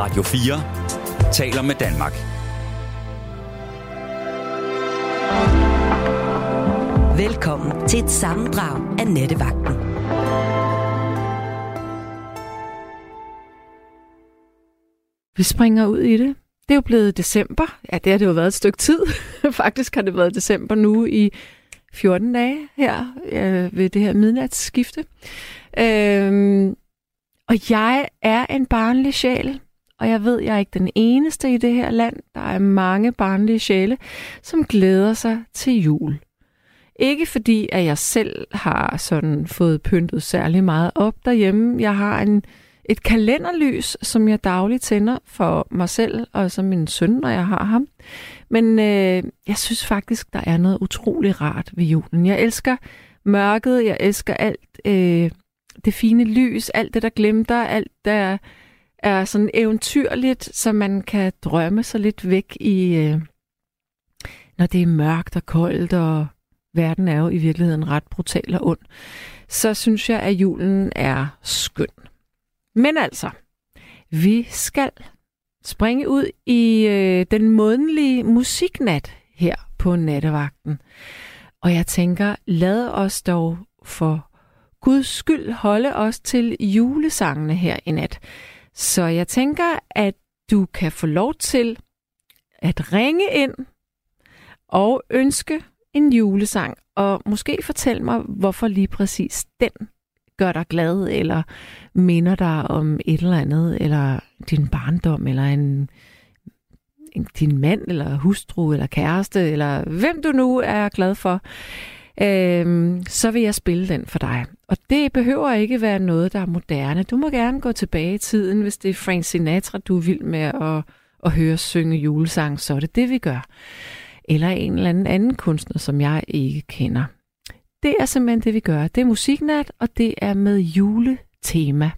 Radio 4 taler med Danmark. Velkommen til et sammendrag af Nettevagten. Vi springer ud i det. Det er jo blevet december. Ja, det har det jo været et stykke tid. Faktisk har det været december nu i 14 dage her øh, ved det her midnatsskifte. Øhm, og jeg er en barnlig sjæl, og jeg ved, jeg er ikke den eneste i det her land. Der er mange barnlige sjæle, som glæder sig til jul. Ikke fordi, at jeg selv har sådan fået pyntet særlig meget op derhjemme. Jeg har en, et kalenderlys, som jeg dagligt tænder for mig selv og som min søn, når jeg har ham. Men øh, jeg synes faktisk, der er noget utrolig rart ved julen. Jeg elsker mørket, jeg elsker alt øh, det fine lys, alt det, der glimter, alt der er sådan eventyrligt, så man kan drømme sig lidt væk i, øh, når det er mørkt og koldt, og verden er jo i virkeligheden ret brutal og ond, så synes jeg, at julen er skøn. Men altså, vi skal springe ud i øh, den månedlige musiknat her på nattevagten. Og jeg tænker, lad os dog for Guds skyld holde os til julesangene her i nat. Så jeg tænker, at du kan få lov til at ringe ind og ønske en julesang, og måske fortælle mig, hvorfor lige præcis den gør dig glad, eller minder dig om et eller andet, eller din barndom, eller en, en din mand, eller hustru, eller kæreste, eller hvem du nu er glad for, øhm, så vil jeg spille den for dig. Og det behøver ikke være noget, der er moderne. Du må gerne gå tilbage i tiden, hvis det er Frank Sinatra, du er vild med at, at høre synge julesang, så er det det, vi gør. Eller en eller anden anden kunstner, som jeg ikke kender. Det er simpelthen det, vi gør. Det er musiknat, og det er med juletema.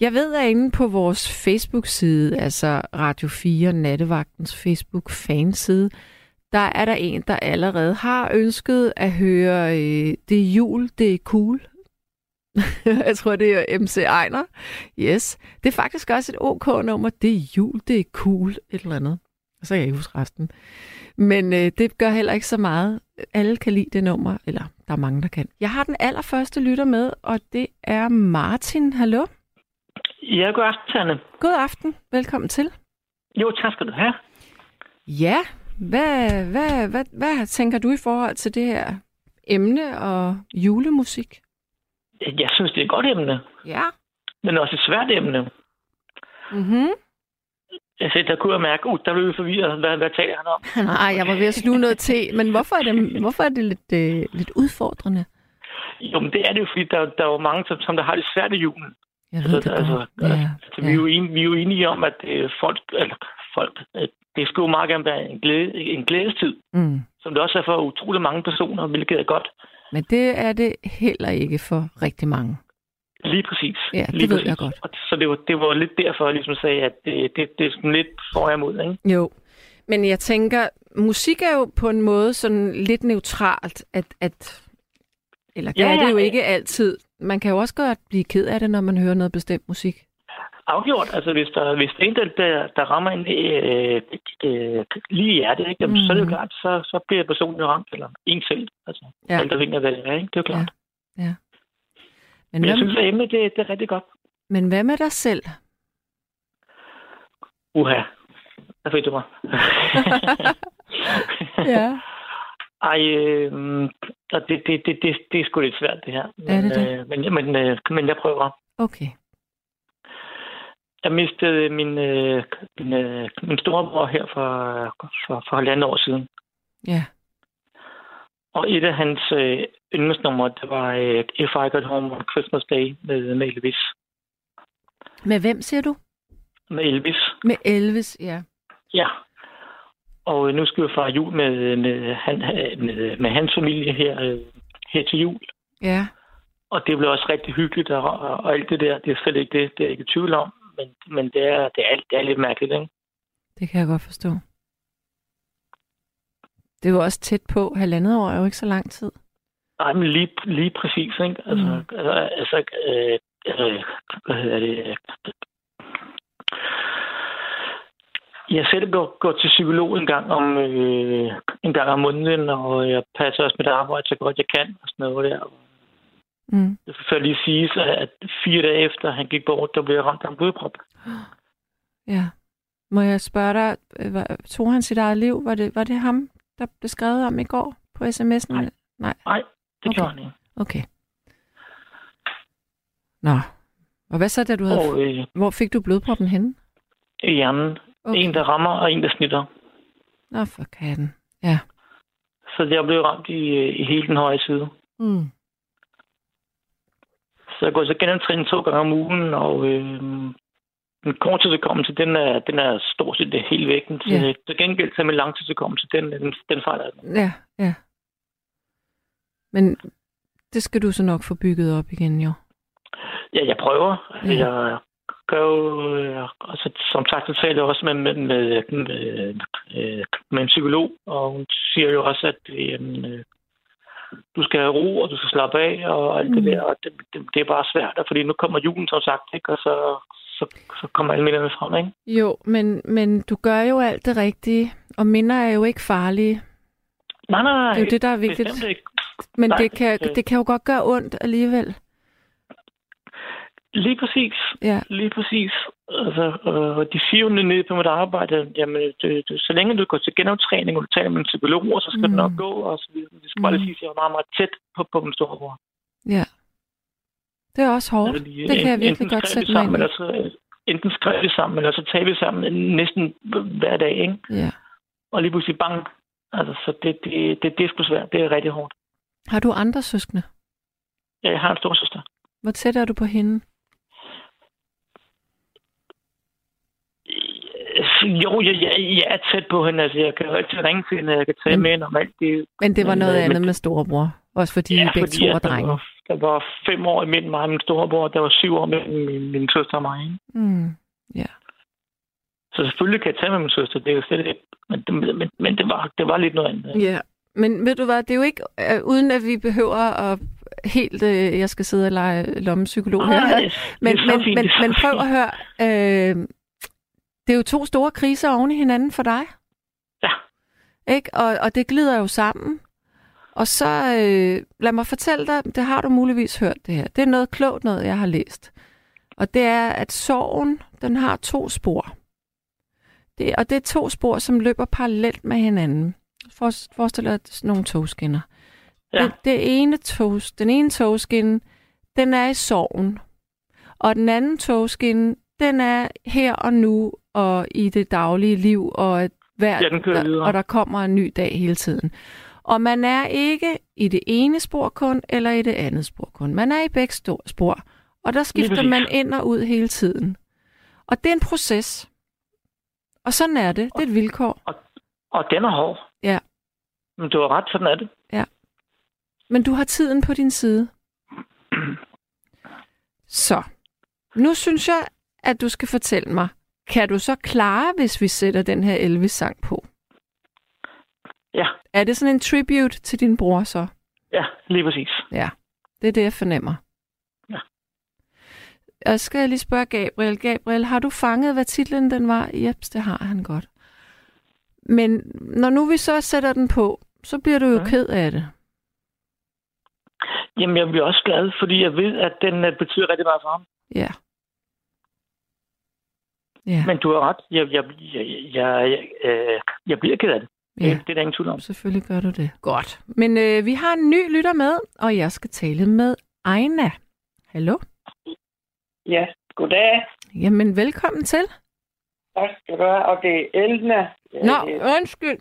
Jeg ved, at inde på vores Facebook-side, altså Radio 4 Nattevagtens Facebook-fanside, der er der en, der allerede har ønsket at høre øh, Det er jul, det er cool. jeg tror, det er MC Ejner. Yes. Det er faktisk også et OK-nummer. Det er jul, det er cool. Et eller andet. Så kan jeg ikke huske resten. Men øh, det gør heller ikke så meget. Alle kan lide det nummer, eller der er mange, der kan. Jeg har den allerførste lytter med, og det er Martin. Hallo? Ja, god aften, Anne. God aften. Velkommen til. Jo, tak skal du have. Ja, hvad, hvad, hvad, hvad tænker du i forhold til det her emne og julemusik? Jeg synes, det er et godt emne, Ja. men også et svært emne. Mhm. Altså, der kunne jeg mærke, at uh, der blev vi forvirret. Hvad, hvad taler han om? Nej, jeg var ved at sluge noget til, men hvorfor er det, hvorfor er det lidt, øh, lidt udfordrende? Jo, men det er det jo, fordi der, der er jo mange, som, som der har det svært i julen. Jeg ved det altså, godt. altså, Ja, altså, vi, er jo enige, vi er jo enige om, at øh, folk, eller folk, øh, det skulle jo meget gerne være en, glæde, en glædestid, Mm. som det også er for utrolig mange personer, hvilket er godt. Men det er det heller ikke for rigtig mange. Lige præcis. Ja, det Lige ved præcis. jeg godt. Så det var, det var lidt derfor, jeg ligesom sagde, at det, det, det er sådan lidt for og imod, ikke? Jo. Men jeg tænker, musik er jo på en måde sådan lidt neutralt, at, at eller det Ja, er det jo ja. ikke altid. Man kan jo også godt blive ked af det, når man hører noget bestemt musik. Afgjort. Altså, hvis der, hvis der er en, der, der, rammer en øh, øh, lige i hjertet, ikke? Jamen, mm. så er det jo Mhm. klart, så, så bliver personen ramt, eller en selv. Altså, Ja. ja. alt afhængig af, hvad det er, ikke? Det er jo klart. Ja. Men, Men jeg synes, at emnet, det, det er rigtig godt. men hvad med dig selv? Uha. Der fik du mig. Ja. Ej, øh, det, det, det, det, det er sgu lidt svært, det her. Men, Er det det? Øh, men, men, øh, men jeg prøver. Okay. Jeg mistede min, øh, min, øh, min storebror her for, for, for halvandet år siden. Ja. Og et af hans øh, yndlingsnumre, det var øh, If I Got Home on Christmas Day med, med Elvis. Med hvem siger du? Med Elvis, Med Elvis, ja. ja. Og øh, nu skal vi fejre jul med, med, han, med, med hans familie her, øh, her til jul. Ja. Og det blev også rigtig hyggeligt, og, og, og alt det der, det er slet ikke det, det er jeg ikke i tvivl om. Men, men det, er, det, er, det er lidt mærkeligt, ikke? Det kan jeg godt forstå. Det er jo også tæt på. Halvandet år er jo ikke så lang tid. Nej, men lige, lige præcis, ikke? Altså, Mm. altså, altså øh, altså hvad hedder det? Jeg selv går, går til psykolog en gang om øh, en gang om måneden, og jeg passer også mit arbejde så godt jeg kan og sådan noget der. Mm. Det skal lige sige, at fire dage efter han gik bort, der blev jeg ramt af en blodprop. Ja. Må jeg spørge dig, øh, tog han sit eget liv? Var det, var det ham, der blev skrevet om i går på sms'en? Nej. Nej. Nej, det Okay. gjorde han ikke. Okay. Nå. Og hvad så, da du havde... Og øh, Hvor fik du blodproppen henne? i hjernen. Okay. En, der rammer, og en, der snitter. Nå, for katten. Ja. Så jeg blev ramt i, øh, i hele den høje side. Mm. Så jeg går så genoptræning to gange om ugen, og øh, den korttidsudkommelse, den er, den er stort set det hele væk. Til, Ja. til gengæld så med langtidsudkommelse, den, den, den fejler den. Ja, ja. Men det skal du så nok få bygget op igen, jo. Ja, jeg prøver. Ja. Jeg gør jo, altså, som sagt, så taler jeg også med, med, med, med, øh, med en psykolog, og hun siger jo også, at øh, du skal have ro, og du skal slappe af, og alt det Mm. der, og det, det, det er bare svært, fordi nu kommer julen, som sagt, ikke? og så, så, så kommer alle minderne frem, ikke? Jo, men, men du gør jo alt det rigtige, og minder er jo ikke farlige. Nej, nej, nej. Det er jo det, der er vigtigt. Ikke. Men Nej, det kan, øh. det kan jo godt gøre ondt alligevel. Lige præcis. Ja, Lige præcis. Altså, øh, de siger jo nede på mit arbejde, jamen, det, det, så længe du går til genoptræning, og du taler med en psykolog, så skal mm. Mm. det nok gå. Og så videre. Det skal bare lige Mm. sige, at jeg var meget, meget tæt på, på min storebror. ja. Det er også hårdt. Altså, de- det kan jeg en- virkelig godt sætte mig ind i. eller så, øh, Enten skrev vi sammen, eller så talte vi sammen næsten hver dag, ikke? Ja. Og lige pludselig bang. Altså, så det, det, det, det er sgu svært. Det er rigtig hårdt. Har du andre søskende? Ja, jeg har en storsøster. Hvor tæt er du på hende? Øh, Jo, jeg, jeg, jeg er tæt på hende. Altså, jeg kan jo altid ringe til hende, jeg kan tale Men- med hende om alt det. Men det var Men, noget øh, andet men- med storebror. Også fordi ja, I begge to at er der drenge. var, der var fem år imellem mig og min storebror, der var syv år mellem min, min søster og mig. Ikke? Mm. Ja. Så selvfølgelig kan jeg tage med min søster, det er jo slet ikke. Men, det, men, men det, var, det var lidt noget andet. Ja, men ved du hvad, det er jo ikke, øh, uden at vi behøver at helt, øh, jeg skal sidde og lege lommepsykolog her. Men, men, men, men prøv at høre, øh, det er jo to store kriser oven i hinanden for dig. Ja. Ikke? Og, og det glider jo sammen. Og så øh, lad mig fortælle dig, det har du muligvis hørt det her. Det er noget klogt noget, jeg har læst. Og det er, at sorgen, den har to spor. Det, og det er to spor, som løber parallelt med hinanden. For, forestil dig nogle togskinner. Ja. Det, det ene tog, den ene togskinne, den er i sorgen. Og den anden togskinne, den er her og nu og i det daglige liv, og at hver, Ja, den kører der, videre. og der kommer en ny dag hele tiden. Og man er ikke i det ene spor kun, eller i det andet spor kun. Man er i begge spor, og der skifter man ind og ud hele tiden. Og det er en proces. Og sådan er det. Det er et vilkår. Og den er hård. Ja. Men du har ret, sådan er det. Men du har tiden på din side. Så, nu synes jeg, at du skal fortælle mig, kan du så klare, hvis vi sætter den her Elvis-sang på? Ja, Er det sådan en tribute til din bror så? ja, lige præcis. Ja, det er det, jeg fornemmer. Ja. Jeg skal lige spørge Gabriel. Gabriel, har du fanget, hvad titlen den var? Jeps, det har han godt. Men når nu vi så sætter den på, så bliver du jo Ja. ked af det. Jamen, jeg bliver også glad, fordi jeg ved, at den øh, betyder rigtig meget for ham. Ja. Ja, Men du har ret. Jeg, jeg, jeg, jeg, jeg, øh, jeg bliver ked af det. ja. Det, det er der ingen tvivl om. Selvfølgelig gør du det. Godt. Men øh, vi har en ny lytter med, og jeg skal tale med Ejna. Hallo? Ja, goddag. Jamen, velkommen til. Tak skal du have. Og det er Elna. Nå, undskyld.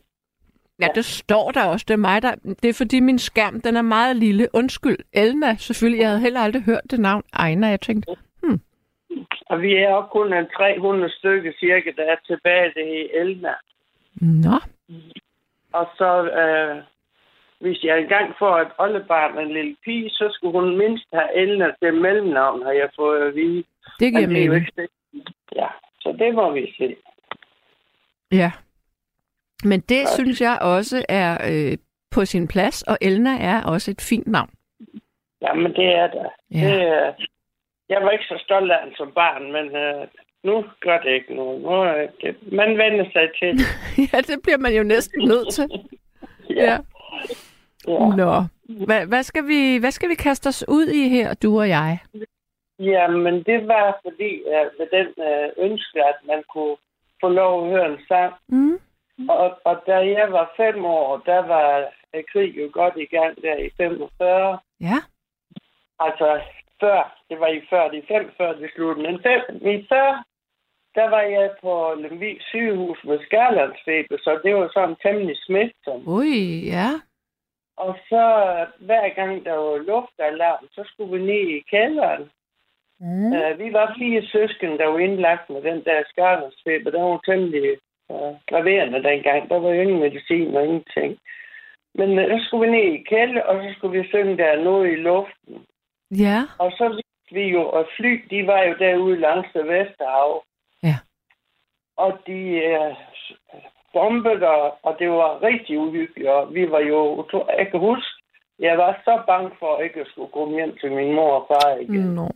Ja, det står der også. Det er mig, der... Det er fordi min skærm, den er meget lille. Undskyld. Elna, selvfølgelig. Jeg havde heller aldrig hørt det navn. Ejna, jeg tænkte, Og vi er også kun en 300 stykker cirka, der er tilbage. Det er Elna. nå, Og så, øh, hvis jeg engang får et oldebarn en lille pige, så skulle hun mindst have Elna til mellemnavn, har jeg fået at vide. det giver er mening. Ja, så det må vi se. Ja. Men det Godt. synes jeg også er øh, på sin plads, og Elna er også et fint navn. Jamen, det er der. Ja. Det, jeg var ikke så stolt af den som barn, men øh, nu gør det ikke noget. Nu er det, man vender sig til det. ja, det bliver man jo næsten nødt til. ja. ja. Nå. Hvad, hvad, skal vi, hvad skal vi kaste os ud i her, du og jeg? Ja, men det var fordi, at med den øh, ønske, at man kunne få lov at høre en sang. Mm. Og, og da jeg var fem år, der var øh, krig jo godt i gang der i 45. Ja. Altså før, det var i før de fem, før det sluttede. Men fem, i før, der var jeg på Lemvig sygehus med skærlandsfeber, så det var sådan temmelig smitsomt. Ui, ja. Og så hver gang der var luftalarm, så skulle vi ned i kælderen. Mm. Uh, vi var fire søsken, der var indlagt med den der skærlandsfeber. Der var temmelig uh, graverende dengang. Der var jo ingen medicin og ingenting. Men uh, så skulle vi ned i kælder, og så skulle vi synge der noget i luften. Ja. Og så vidste vi jo, at fly, de var jo derude langs det Vesterhav. Ja. Og de uh, bombede, og, og det var rigtig uhyggeligt. Og vi var jo, jeg kan huske, jeg var så bange for, at jeg ikke skulle gå hjem til min mor og far igen. Nå.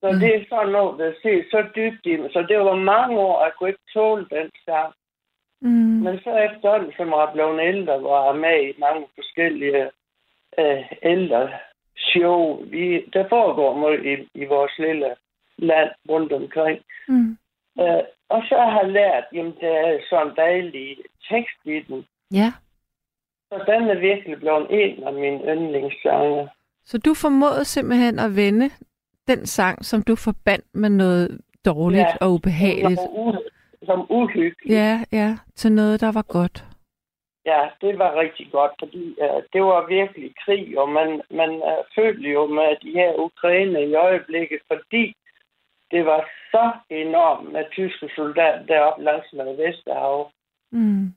Så Mm. det er sådan noget, der ser så dybt i mig. Så det var mange år, at jeg kunne ikke tåle den sang. Mm. Men så efterhånden, som jeg blev ældre, var jeg med i mange forskellige øh, ældre show. Vi, der foregår meget i, i vores lille land rundt omkring. Mm. Øh, og så har jeg lært, jamen der er sådan en dejlig tekst i den. Ja. Så den er virkelig blevet en af mine yndlingssange. Så du formåede simpelthen at vende den sang, som du forbandt med noget dårligt Ja. og ubehageligt. Som, u- som uhyggelig. Ja, ja, til noget, der var godt. Ja, det var rigtig godt, fordi uh, det var virkelig krig, og man, man uh, følte jo med de her Ukraine i øjeblikket, fordi det var så enormt med tyske soldater deroppe langs med Vesterhav. Mm.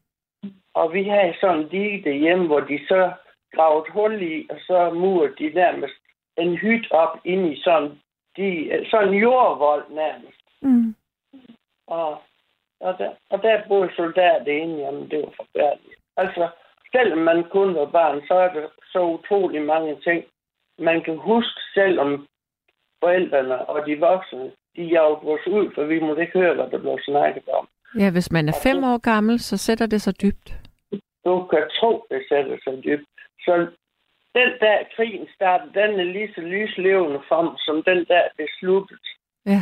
Og vi havde sådan en dige hjemme, hvor de så gravede hul i, og så murede de nærmest en hyt op ind i sådan, de, sådan en jordvold nærmest. Mm. Og, og, der, og der boede soldater inde, jamen det var forfærdeligt. Altså, selvom man kun var barn, så er der så utrolig mange ting, man kan huske, selvom forældrene og de voksne, de jagede os ud, for vi måtte ikke høre, hvad der blev snakket om. Ja, hvis man er fem år gammel, så sætter det sig dybt. Du kan tro, det sætter sig dybt. Så den der krigen startede, den er lige så lyslevende frem, som den der det sluttede. Ja.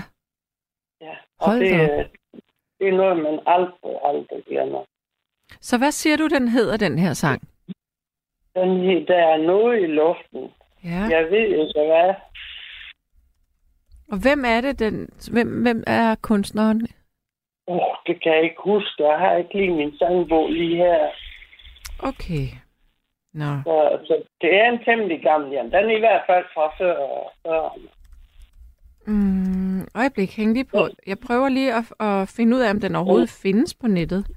Ja. Og Hold det, er- det er noget, man aldrig, aldrig glemmer. Så hvad siger du, den hedder, den her sang? Den, her- der er noget i luften. Ja. Jeg ved ikke, hvad. Og hvem er det, den, hvem, hvem er kunstneren? Oh, det kan jeg ikke huske. Jeg har ikke lige min sangbog lige her. Okay. Nå. Så, så det er en temmelig gammel Jan. Den er i hvert fald fra før. før. Mm, øjeblik, hæng lige på. Jeg prøver lige at, at finde ud af, om den overhovedet findes på nettet.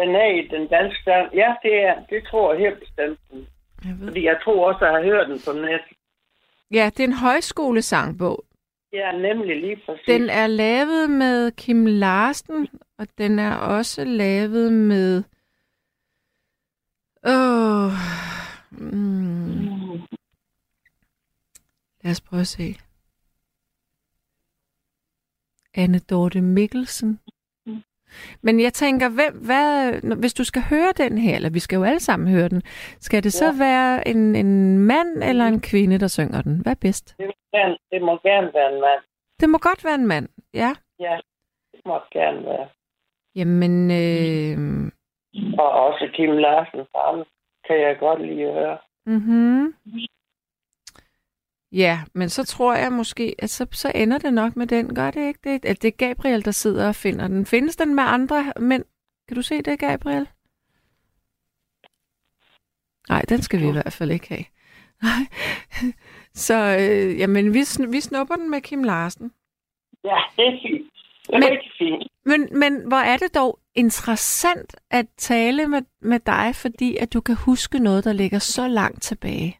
Den er i den danske sang. Ja, det er. Det tror jeg helt bestemt. Jeg ved. Fordi jeg tror også, at jeg har hørt den på net. Ja, det er en højskolesangbog. Ja, nemlig lige præcis. Den er lavet med Kim Larsen, og den er også lavet med... Åh... Oh, mm, lad os prøve at se. Anne Dorte Mikkelsen. Men jeg tænker, hvem, hvad, hvis du skal høre den her, eller vi skal jo alle sammen høre den, skal det så Ja. være en, en mand eller en kvinde, der synger den? Hvad er bedst? Det må, gerne, det må gerne være en mand. Det må godt være en mand, ja. Ja, det må gerne være. Jamen, øh, Og også Kim Larsen ham kan jeg godt lide at høre. mm-hmm. Ja, men så tror jeg måske, at så, så ender det nok med den. Gør det ikke det? At det er Gabriel, der sidder og finder den. Findes den med andre mænd? Kan du se det, Gabriel? Nej, den skal vi i hvert fald ikke have. Nej. Så øh, jamen, vi, vi snupper den med Kim Larsen. Ja, det er fint. Det er Men- rigtig fint. Men, men hvor er det dog interessant at tale med, med dig, fordi at du kan huske noget, der ligger så langt tilbage.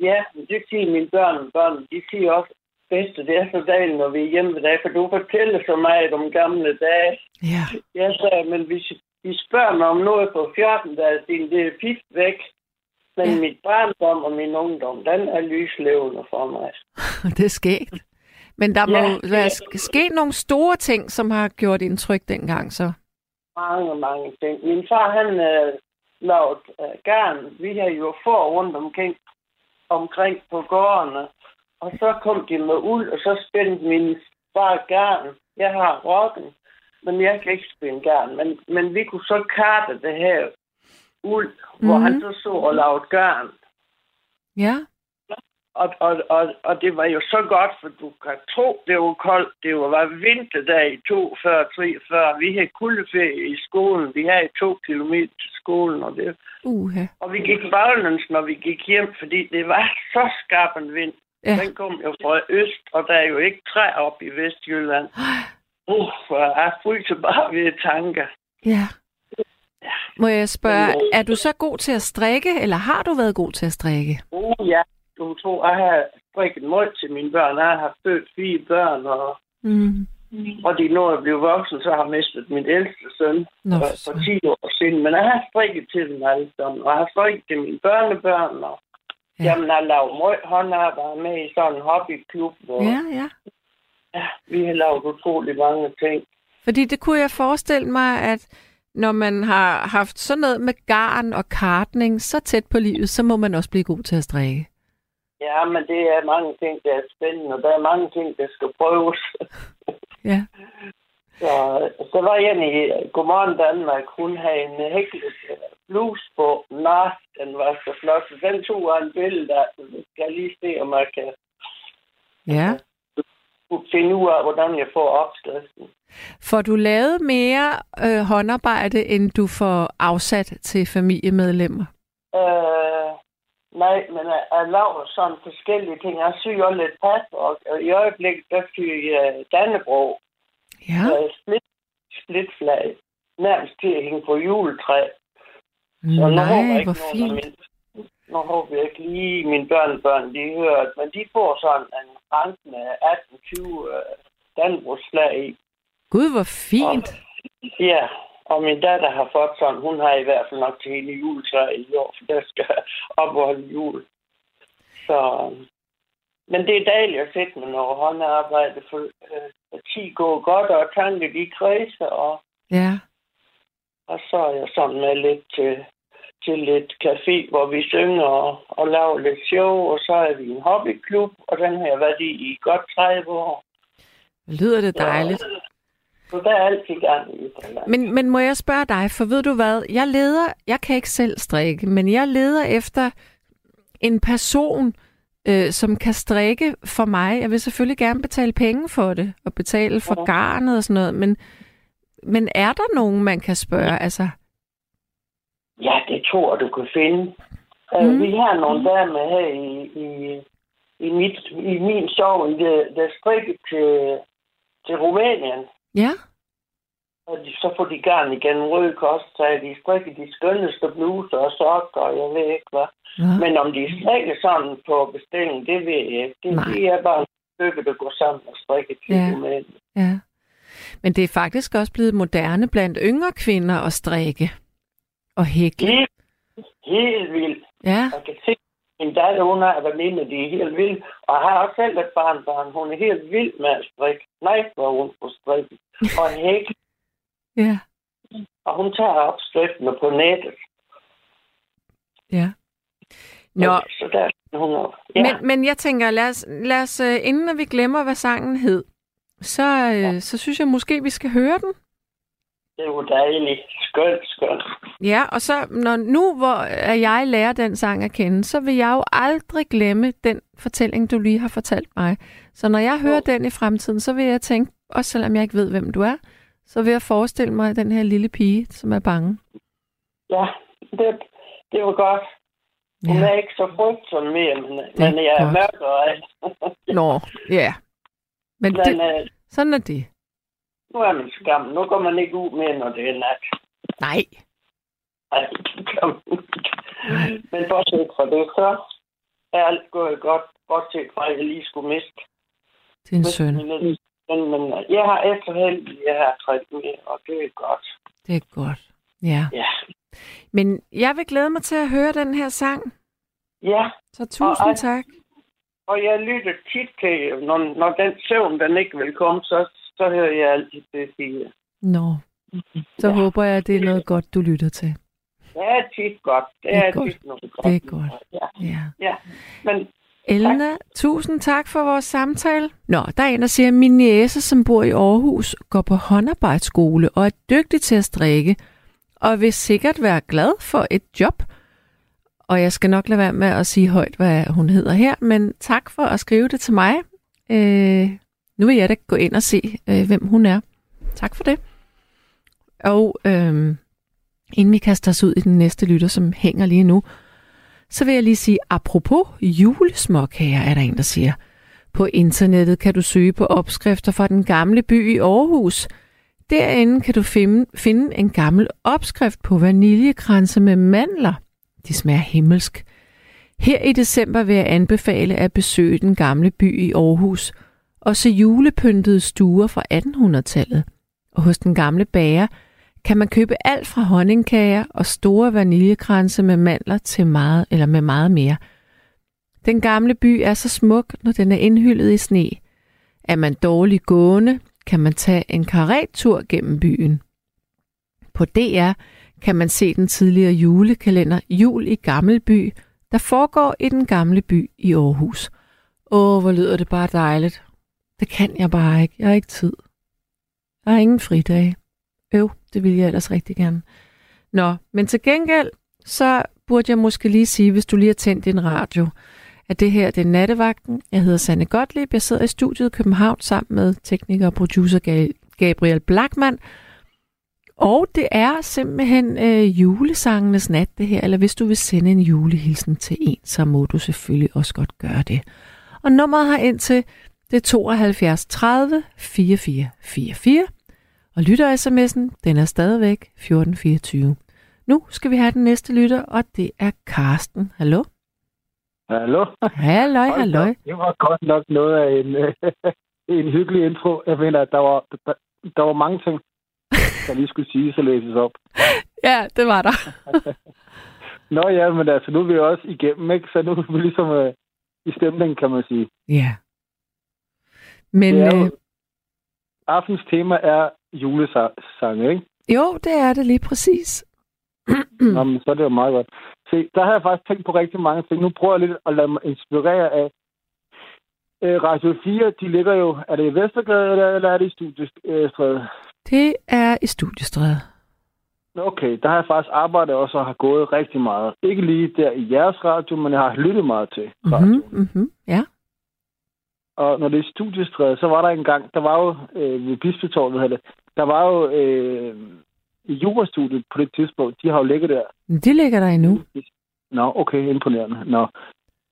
Ja, det siger mine børn og børn. De siger også, bedste, det er så dejligt, når vi er hjemme ved dig, for du fortæller så meget om gamle dage. Ja. Jeg sagde, men hvis de spørger mig om noget på 14 dage, siden det er pist væk. Men Ja. mit barndom og min ungdom, den er lyslevende for mig. det er skægt. Men der må Ja, være ja. sk- sket nogle store ting, som har gjort indtryk dengang så. Mange, mange ting. Min far, han øh, lavede øh, garn. Vi har jo få rundt omkring, omkring på gårdene. Og så kom de med uld, og så spændte min far garn. Jeg har rokken, men jeg kan ikke spænde garn. Men, men vi kunne så karte det her uld, mm-hmm. hvor Mhm. han så så og lavede garn. Ja, Og, og, og, og det var jo så godt, for du kan tro, det var koldt. Det var vinterdag i 42, 43. Vi havde kuldeferie i skolen. Vi havde to kilometer til skolen, og, det, uha. og vi gik baglæns, når vi gik hjem, fordi det var så skarp en vind. Ja. Den kom jo fra øst, og der er jo ikke træ op i Vestjylland. Uh, jeg fryser bare ved tanker. Ja. Må jeg spørge, er du så god til at strikke, eller har du været god til at strikke? Uh, ja, du tror, jeg har strikket mål til mine børn. Jeg har født fire børn, og Mm. Og de når at blive voksen, så har jeg mistet min ældste søn Nå, for, for for søren. 10 år siden. Men jeg har strikket til dem alle sammen, og jeg har strikket til mine børnebørn, og Ja. ja. jamen, jeg har lavet meget håndarbejde med i sådan en hobbyklub, hvor ja. Ja, ja. Ja, vi har lavet utrolig mange ting. Fordi det kunne jeg forestille mig, at når man har haft sådan noget med garn og kartning så tæt på livet, så må man også blive god til at strikke. Ja, men det er mange ting, der er spændende, og der er mange ting, der skal prøves. Ja. Så, så var en i Godmorgen Danmark, hun havde en hæklet øh, bluse på. Nå, den var så flot. Den tog jeg en billede af. Skal jeg lige se, om jeg kan Ja. finde ud af, hvordan jeg får opskriften. Får du lavet mere øh, håndarbejde, end du får afsat til familiemedlemmer? Øh, nej, men jeg, jeg laver sådan forskellige ting. Jeg syr også lidt pas, og, og i øjeblikket, der syr jeg Dannebro. Ja. Øh, split, splitflag. Nærmest til at hænge på juletræ. Så nu håber jeg Nej, ikke hvor fint. mine, nu håber jeg ikke lige mine børnebørn, de hører, men de får sådan en rand med 18-20 øh, Dannebrogsflag i. Gud, hvor fint. Ja, og min datter har fået sådan, hun har i hvert fald nok til hele juletræ i år, for der skal opholde jul. Så, men det er dejligt at sætte med noget håndarbejde, for øh, 10 går godt, og tanke de kredser, og, Ja. og så er jeg sådan med lidt til, til lidt café, hvor vi synger og, og laver lidt show, og så er vi en hobbyklub, og den har jeg været i i godt 30 år. Lyder det dejligt. Så der er altid gang i det. Men, men må jeg spørge dig, for ved du hvad, jeg leder, jeg kan ikke selv strikke, men jeg leder efter en person, øh, som kan strikke for mig. Jeg vil selvfølgelig gerne betale penge for det, og betale for Ja. garnet og sådan noget, men, men er der nogen, man kan spørge? Altså, Ja, det tror jeg, du kan finde. Mm. Mm. Uh, vi har nogle damer her i, i, i, mit, i min sovn, der, der strikker til, til Rumænien. Ja, Og de, så får de garn igen Røde Kost, så de strikker de skønneste bluser og sokker, og jeg ved ikke hvad. ja. Men om de strikker sådan på bestilling, det ved jeg ikke. Det, Nej. det er bare et stykke, der går sammen og strikker til Ja. Rumænien. ja. Men det er faktisk også blevet moderne blandt yngre kvinder at strikke og hækle. Helt, helt vildt. Ja, Jeg kan se, min datter, hun har været inde, de er helt vildt. Og jeg har også selv et barnbarn. Hun er helt vild med at strikke. Nej, hvor hun på strikke. Og hæk. ja, Og hun tager opskriftene på nettet. ja. Nå, Så der er hun op. Ja, Men, men jeg tænker, lad os, lad os øh, inden vi glemmer, hvad sangen hed, så, øh, ja. så synes jeg måske, vi skal høre den. Det er jo dejligt. Skønt, skønt. Ja, og så når nu, hvor jeg lærer den sang at kende, så vil jeg jo aldrig glemme den fortælling, du lige har fortalt mig. Så når jeg hører den i fremtiden, så vil jeg tænke, også selvom jeg ikke ved, hvem du er, så vil jeg forestille mig den her lille pige, som er bange. Ja, det, det var godt. Hun Ja. er ikke så frygtsom mere, men, er men jeg er godt. mørkere af. Nå, ja. Men Men det, øh, sådan er det. Nu er man skam. Nu går man ikke ud mere, når det er nat. Nej. Ej, det kan man ikke. Men bortset fra det, så er alt gået godt. Bortset fra, at jeg lige skulle miste. Din søn. min Men, men øh, jeg har efterhånden, jeg har træt mere, og det er godt. Det er godt. Ja. Ja. Men jeg vil glæde mig til at høre den her sang. Ja, Så tusind ej. tak. og jeg lytter tit til, når, når den søvn, den ikke vil komme, så, så hører jeg altid det sige. Nå, så ja. håber jeg, at det er noget godt, du lytter til. Det er tit godt. Det, Det er er, godt. tit noget godt. Det er godt. Ja, Ja. ja. Men Elna, tusind tak for vores samtale. Nå, der er en, der siger, at min niece, som bor i Aarhus, går på håndarbejdsskole og er dygtig til at strikke, og vil sikkert være glad for et job. Og jeg skal nok lade være med at sige højt, hvad hun hedder her, men tak for at skrive det til mig. Øh, nu vil jeg da gå ind og se, øh, hvem hun er. Tak for det. Og øh, inden vi kaster os ud i den næste lytter, som hænger lige nu, så vil jeg lige sige, apropos julesmåkager, er der en, der siger. På internettet kan du søge på opskrifter fra den gamle by i Aarhus. Derinde kan du finde, finde en gammel opskrift på vaniljekranse med mandler. De smager himmelsk. Her i december vil jeg anbefale at besøge den gamle by i Aarhus og se julepyntede stuer fra 1800-tallet. Og hos den gamle bager kan man købe alt fra honningkager og store vaniljekranse med mandler til meget eller med meget mere. Den gamle by er så smuk, når den er indhyllet i sne. Er man dårlig gående, kan man tage en karettur gennem byen. På DR kan man se den tidligere julekalender Jul i Gammelby, der foregår i den gamle by i Aarhus. Åh, hvor lyder det bare dejligt. Det kan jeg bare ikke. Jeg har ikke tid. Jeg har ingen fridage. Øv, det ville jeg ellers rigtig gerne. Nå, men til gengæld, så burde jeg måske lige sige, hvis du lige har tændt din radio, at det her det er nattevagten. Jeg hedder Sanne Gottlieb. Jeg sidder i studiet i København sammen med tekniker og producer Gabriel Blackman. Og det er simpelthen øh, julesangenes nat, det her. Eller hvis du vil sende en julehilsen til en, så må du selvfølgelig også godt gøre det. Og nummeret har ind til det er 72 30 44 44. Og lytter-sms'en, den er stadigvæk 1424. Nu skal vi have den næste lytter, og det er Karsten. Hallo? Hallo? Halløj, halløj. Det var godt nok noget af en, en hyggelig intro. Jeg mener, at der var, der, der var mange ting, der lige skulle siges og læses op. Ja, det var der. Nå ja, men altså, nu er vi også igennem, ikke? Så nu er vi ligesom øh, i stemningen, kan man sige. Ja. Men Det er jo- øh, Aftens tema er julesange, ikke? jo, det er det lige præcis. Nå, men så er det jo meget godt. Se, der har jeg faktisk tænkt på rigtig mange ting. Nu prøver jeg lidt at lade mig inspirere af øh, Radio 4. De ligger jo, er det i Vestergade, eller, eller er det i Studiestræde? Det er i studiestræde. Okay, der har jeg faktisk arbejdet også og har gået rigtig meget. Ikke lige der i jeres radio, men jeg har lyttet meget til radio. Mhm, mhm, ja. Og når det er studiestræde, så var der en gang, der var jo øh, ved Bispetårnet, hedder det, der var jo øh, jurastudiet på det tidspunkt, de har jo ligget der. Det ligger der endnu. Nå, okay, imponerende. Nå,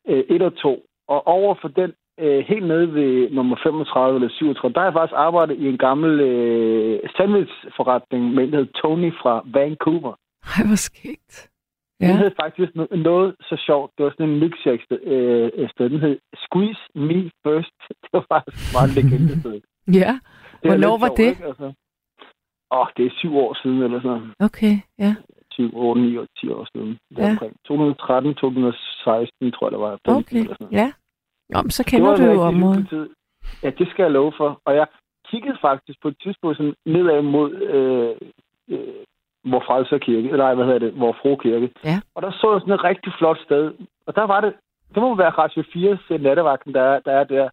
øh, 1 og 2. Og over for den, øh, helt nede ved nummer 35 eller 37, der har jeg faktisk arbejdet i en gammel øh, sandwichforretning med en, der hed Tony fra Vancouver. Ej, hvor skægt. Ja. Den hed faktisk no- noget så sjovt. Det var sådan en milkshake sted. Øh, sted. Den hed Squeeze Me First. Det var faktisk meget legende sted. Ja, Det Hvornår var sjovt, det? Ikke? Altså. Åh, det er syv år siden, eller sådan noget. okay, ja. 7, 8, 9 år, 10 år siden. Ja. Omkring. 2013, 2016, tror jeg, der var. 15 Okay, eller sådan noget. ja. Nå, men så kender du jo området. Ja, det skal jeg love for. Og jeg kiggede faktisk på et tidspunkt sådan nedad mod, øh, øh, hvor Frelser Kirke, eller nej, hvad hedder det, hvor Fro Kirke. Ja. Og der så jeg sådan et rigtig flot sted. Og der var det, det må være Radio 4's nattevagten, der er, der er der.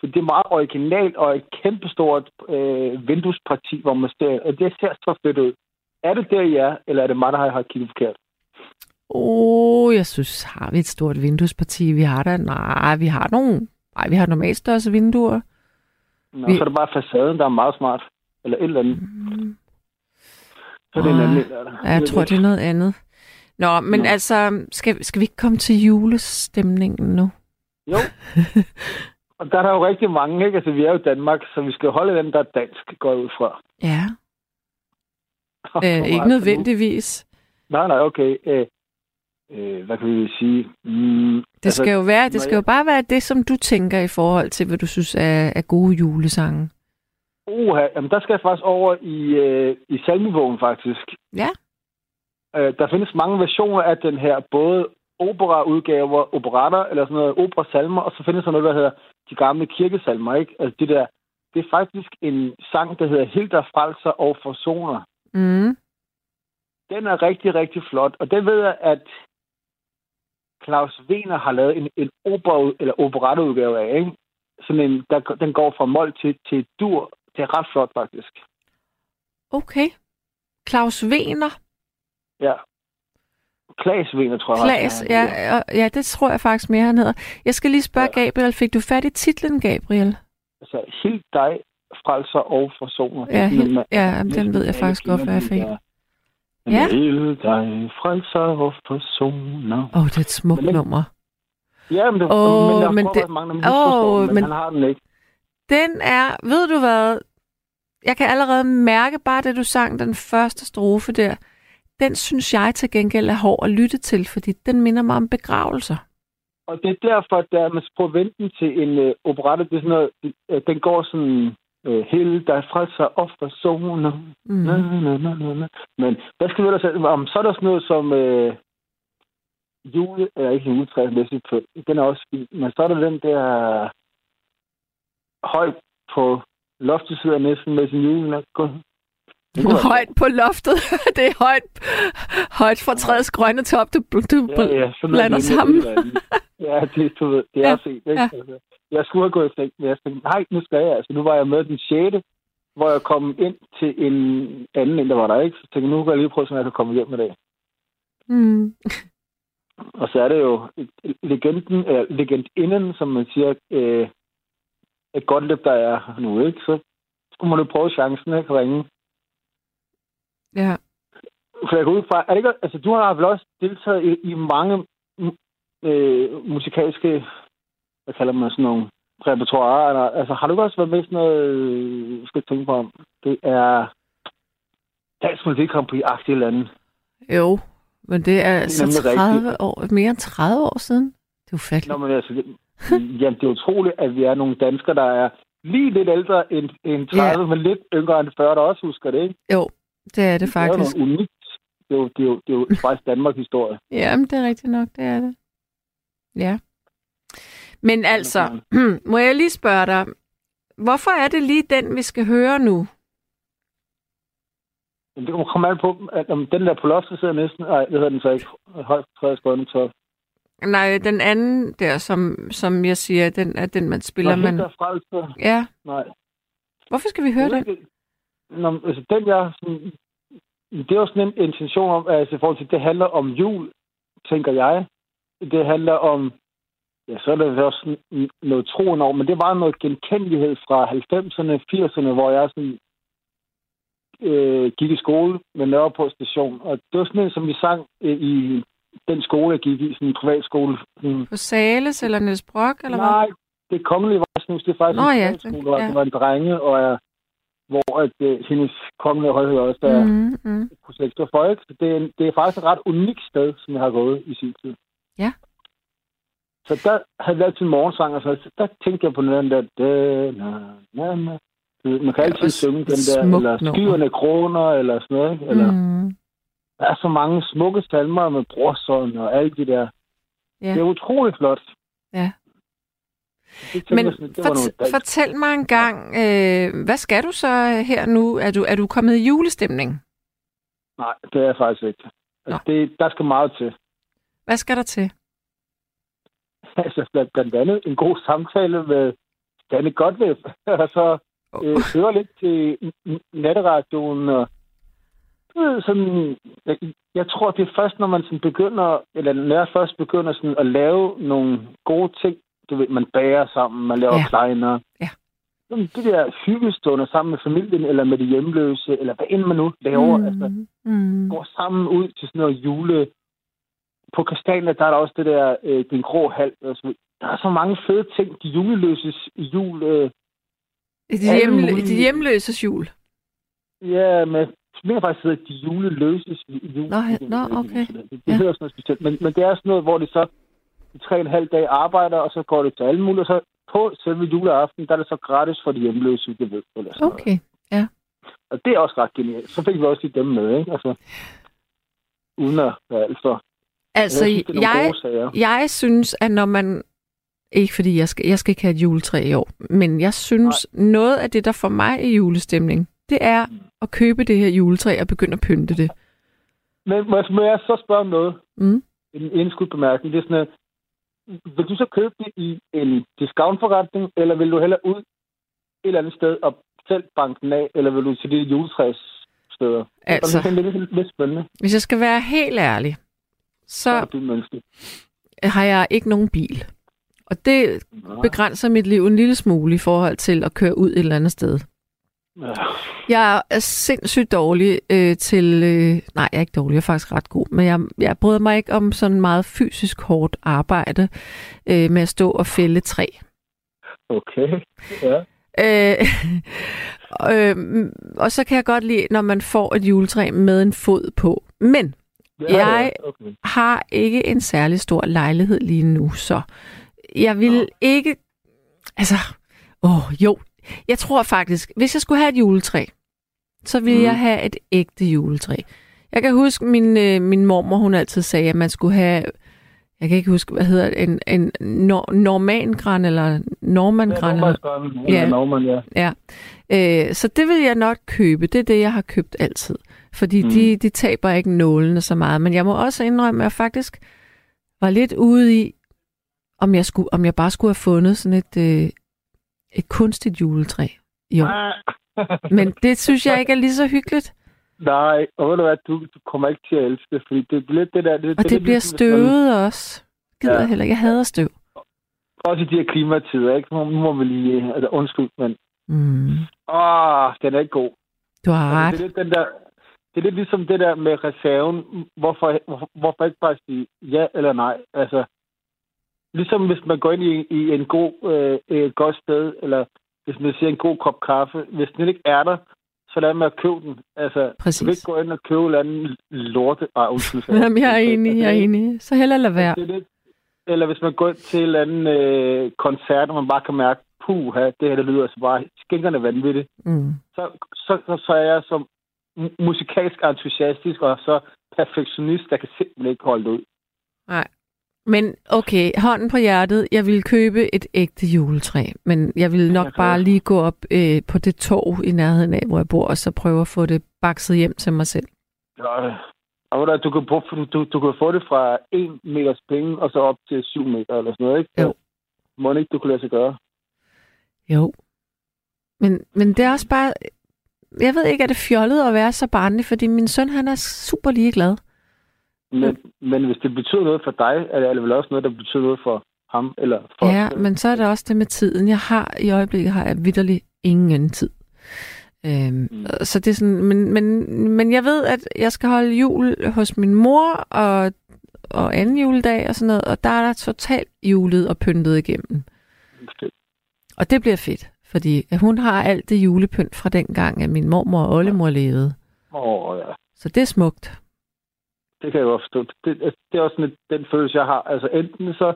For det er meget originalt og et kæmpestort øh, vinduesparti, hvor man ser, og det ser så fedt ud. Er det der, I er, eller er det mig, der har kigget forkert? Åh, oh, jeg synes, har vi et stort vinduesparti? Vi har da, nej, vi har nogle, nej, vi har normalt største vinduer. Nå, Vi- Så er det bare facaden, der er meget smart. Eller et eller andet. Så er det en Ah, anden, der er der. Ja, jeg tror, det er noget andet. Nå, men Nå. altså, skal, skal vi ikke komme til julestemningen nu? Jo. Og der er der jo rigtig mange, ikke? Altså, vi er jo i Danmark, så vi skal holde den, der er dansk, går ud fra. Ja, Hvor øh, ikke nødvendigvis. Nej, nej, okay. Øh, øh, hvad kan vi sige? Mm, Det skal jo være, det skal jeg- jo bare være det, som du tænker i forhold til, hvad du synes er, er gode julesange. Uha, jamen der skal jeg faktisk over i, øh, i salmebogen, faktisk. Ja. Øh, der findes mange versioner af den her, både operaudgaver, operatter, eller sådan noget, operasalmer, og så findes der noget, der hedder de gamle kirkesalmer, ikke? Altså det der, det er faktisk en sang, der hedder Hilder Frelser og Forsoner. Mm. Den er rigtig, rigtig flot, og den ved jeg, at Claus Wiener har lavet en, en opera, eller operetteudgave af, ikke? Sådan en, der, den går fra mål til, til dur. Det er ret flot, faktisk. Okay. Claus Wiener. Ja. Klaas Wiener, tror jeg. Klaas, ja, ja, ja, det tror jeg faktisk mere, han hedder. Jeg skal lige spørge ja. Gabriel, fik du fat i titlen, Gabriel? Altså, helt dig, frelser og forsoner. Ja, helt, ja den ved jeg faktisk godt, hvad jeg fik. Ja. Helt dig, frelser og forsoner. Åh, oh, det er et smukt nummer. Ja, men, det, oh, men der men det, mange, oh, men, men han har den ikke. Den er, ved du hvad, jeg kan allerede mærke bare det, du sang, den første strofe der. Den synes jeg til gengæld er hård at lytte til, fordi den minder mig om begravelser. Og det er derfor, at der man prøver venten til en uh, operette, det er sådan noget, uh, den går sådan uh, hele der frelser og forsoner. Mm. Na, na, na, na, na. Men hvad skal vi ellers om? Så er der sådan noget som uh, jule, eller ikke juletræet, den er også fint. Men så er der den der højt på loftet sidder næsten med sin julenat. Højt på loftet. det er højt, højt fra træets grønne top, du, du ja, ja, blander sammen. ja, det, du ved, det er ja, fint. Ikke? Ja. Altså, jeg skulle have gået i seng, men jeg tænkte, nej, nu skal jeg. Altså, nu var jeg med den 6., hvor jeg kom ind til en anden, end der var der ikke. Så tænkte nu kan jeg lige prøve, så jeg kan komme hjem med det. Mm. Og så er det jo legenden, eller legendinden, som man siger, øh, et godt løb, der er nu, ikke? Så skulle man jo prøve chancen, ikke? Ringe. Ja. For jeg går ud fra, er det ikke, altså du har vel også deltaget i, i mange øh, musikalske, hvad kalder man sådan nogle, repertoire, eller, altså har du også været med i sådan noget, øh, skal jeg tænke på om, det er Dansk Melodi Grand Prix-agtige lande. Jo, men det er altså 30 år, mere end 30 år siden. Det er ufatteligt. Nå, men altså, jamen, det er utroligt, at vi er nogle danskere, der er lige lidt ældre end, end 30, ja. men lidt yngre end 40, der også husker det, ikke? Jo, det er det faktisk. Det er jo unikt. Det er jo, det er jo, det er jo faktisk Danmarks historie. Jamen, det er rigtigt nok, det er det. Ja. Men altså, må jeg lige spørge dig, hvorfor er det lige den, vi skal høre nu? Det kommer komme an på, at om den der på loftet sidder næsten... Nej, det hedder den så ikke. Højt top. Nej, den anden der, som, som jeg siger, den er den, man spiller. Nå, man... Der ja. Nej. Hvorfor skal vi høre den? Nå, altså, den jeg... Sådan, det er jo sådan en intention om, altså i forhold til, det handler om jul, tænker jeg. Det handler om... Ja, så er det også noget troen over, men det var noget genkendelighed fra 90'erne, 80'erne, hvor jeg sådan øh, gik i skole med Nørreport station. Og det var sådan en, som vi sang øh, i den skole, jeg gik i, sådan en privat skole. Sådan... På Sales eller Niels Brock, eller Nej, hvad? det er kongelige Vejsnus. Det er faktisk Nå, en ja, skole, hvor ja. det var en drenge, og jeg, hvor at, uh, hendes kongelige højhed også der mm, mm. projekt for folk. Så det er, det er faktisk et ret unikt sted, som jeg har gået i sin tid. Ja. Så der havde vi altid morgensang, og så der tænkte jeg på den der... na, na, na. Man kan altid synge den der, eller skyerne kroner, eller sådan noget. Ikke? Eller, mm. Der er så mange smukke salmer med brorsøn og alt det der. Ja. Det er utroligt flot. Ja. Men sådan, fort- fortæl mig en gang, øh, hvad skal du så her nu? Er du, er du kommet i julestemning? Nej, det er jeg faktisk ikke. Altså, det, der skal meget til. Hvad skal der til? Altså, blandt andet en god samtale med Danne Godvæb, og så øh, høre lidt til natteradioen og sådan, jeg, jeg tror, det er først, når man sådan begynder, eller når jeg først begynder sådan at lave nogle gode ting, du ved, man bager sammen, man laver ja. kleiner. Ja. Det der hyggestunder sammen med familien, eller med de hjemløse, eller hvad end man nu laver, mm. altså, mm. går sammen ud til sådan noget jule. På Kastania, der er der også det der, øh, den grå halv. Altså, der er så mange fede ting, de juleløses jul. Øh, de, hjemlø- de hjemløses jul. Ja, med mener faktisk, at de juleløses jul. Nå, nå okay. Det, det hedder sådan noget specielt. Men, men det er sådan noget, hvor de så i tre og en halv dag arbejder, og så går det til alle mulige, og så på selve juleaften, der er det så gratis for de hjemløse, det ved. Eller sådan okay, noget. ja. Og det er også ret genialt. Så fik vi også lige dem med, ikke? Altså, uden at være alt for Altså, jeg synes, er jeg, jeg synes, at når man... Ikke fordi jeg skal, jeg skal ikke have et juletræ i år, men jeg synes, Nej. noget af det, der får mig i julestemning, det er at købe det her juletræ og begynde at pynte det. Men må jeg, må jeg så spørge om noget? Mm. En indskudt bemærkning. Det er sådan, at, vil du så købe det i en discountforretning, eller vil du hellere ud et eller andet sted og selv banke den af, eller vil du til de juletræssteder? Altså. Det er lidt, lidt, lidt spændende. Hvis jeg skal være helt ærlig, så har jeg ikke nogen bil. Og det begrænser mit liv en lille smule i forhold til at køre ud et eller andet sted. Ja. Jeg er sindssygt dårlig øh, til... Øh, nej, jeg er ikke dårlig, jeg er faktisk ret god. Men jeg, jeg bryder mig ikke om sådan meget fysisk hårdt arbejde øh, med at stå og fælde træ. Okay, ja. Øh, øh, og så kan jeg godt lide, når man får et juletræ med en fod på. Men ja jeg ja, okay. har ikke en særlig stor lejlighed lige nu, så jeg vil Nå. ikke... Altså, åh, jo. Jeg tror faktisk, hvis jeg skulle have et juletræ, så ville Mm. jeg have et ægte juletræ. Jeg kan huske, min, øh, min mormor, hun altid sagde, at man skulle have... Jeg kan ikke huske, hvad hedder det, en, en nor- normangran eller normangran. Ja, eller, Norman, Ja. ja. Norman, ja. Ja. Øh, så det vil jeg nok købe. Det er det, jeg har købt altid. Fordi mm. de, de taber ikke nålene så meget. Men jeg må også indrømme, at jeg faktisk var lidt ude i, om jeg, skulle, om jeg bare skulle have fundet sådan et, øh, et kunstigt juletræ. Jo. Ah. Men det synes jeg ikke er lige så hyggeligt. Nej, og ved du hvad, du, du kommer ikke til at elske det, fordi det er lidt det der... Det, Og det, det bliver ligesom, støvet også. Gider Ja. jeg heller ikke. Jeg hader støv. Også i de her klimatider, ikke? Nu må vi lige... Altså, undskyld, men... Mm. Åh, den er ikke god. Du har Altså, ret. det, er lidt den der, det er lidt ligesom det der med reserven. Hvorfor, hvorfor, hvorfor ikke bare sige ja eller nej? Altså, ligesom hvis man går ind i, i en god, øh, et godt sted, eller hvis man ser en god kop kaffe. Hvis den ikke er der, så lad med at købe den. Altså, du kan Præcis. ikke gå ind og købe en eller anden lorte... Ej, undskyld. Jamen, jeg er enig, jeg er enig. Så heller lade være. Det er lidt, eller hvis man går ind til en eller anden øh, koncert, og man bare kan mærke, puh, det her det lyder altså bare skænkerne vanvittigt Mm. så, så, så, så er jeg som mu- musikalsk entusiastisk og så perfektionist, der kan simpelthen ikke holde det ud. Nej. Men okay, hånden på hjertet, jeg vil købe et ægte juletræ, men jeg vil nok bare lige gå op øh, på det torv i nærheden af, hvor jeg bor, og så prøve at få det bakset hjem til mig selv. Det. Og du, kan, få- du, du kan få det fra 1 meters penge, og så op til 7 meter eller sådan noget, ikke? Jo. Må ikke, du kunne lade sig gøre? Jo. Men, men det er også bare... Jeg ved ikke, er det fjollet at være så barnlig, fordi min søn, han er super ligeglad. Men, men hvis det betyder noget for dig, er det vel også noget, der betyder noget for ham? Eller for Ja, men så er det også det med tiden. Jeg har i øjeblikket har jeg vidderlig ingen tid. Øhm, Mm. Så det er sådan, men, men, men jeg ved, at jeg skal holde jul hos min mor og, og anden juledag og sådan noget, og der er der totalt julet og pyntet igennem. Og det bliver fedt, fordi hun har alt det julepynt fra dengang, at min mormor og oldemor levede. Åh, oh, ja. Så det er smukt. Det kan jeg jo forstå. Det, det er også sådan, den følelse, jeg har. Altså enten så...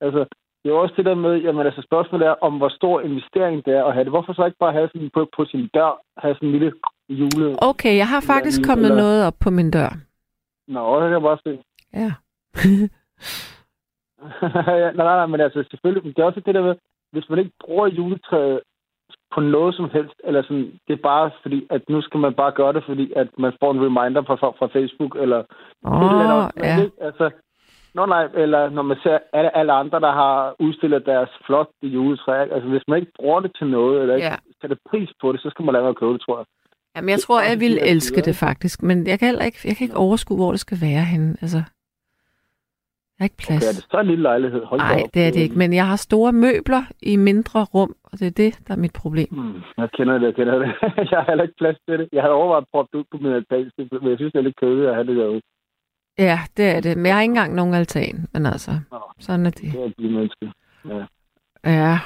Altså, det er også det der med, jamen altså spørgsmålet er, om hvor stor investering det er at have det. Hvorfor så ikke bare have sådan på, på sin dør, have sådan en lille jule... Okay, jeg har faktisk Eller- kommet eller- noget op på min dør. Nå, det kan jeg bare se. Ja. ja, nej, nej, nej, men altså selvfølgelig, men det er også det der med, hvis man ikke bruger juletræet på noget som helst, eller sådan, det er bare fordi, at nu skal man bare gøre det, fordi at man får en reminder fra, fra Facebook, eller Åh, et eller oh, andet. ja. Ikke? Altså, Nå nej, eller når man ser alle, alle andre, der har udstillet deres flotte juletræ. Altså, hvis man ikke bruger det til noget, eller ikke Ja. sætter pris på det, så skal man lade være at købe det, tror jeg. Jamen, jeg tror, jeg ville her elske det faktisk, men jeg kan heller ikke, jeg kan ikke overskue, hvor det skal være henne. Altså, jeg har ikke Okay, er plads. det så en lille lejlighed? Hold Nej, det er det ikke, men jeg har store møbler i mindre rum, og det er det, der er mit problem. Hmm, jeg kender det, jeg kender det. jeg har heller ikke plads til det. Jeg havde overvejet at proppe det ud på min altan, men jeg synes, det er lidt kedeligt at have det derude. Ja, det er det, men jeg har ikke engang nogen altan, men altså, Nå. sådan er det. Det er at blive menneske. Ja. Ja,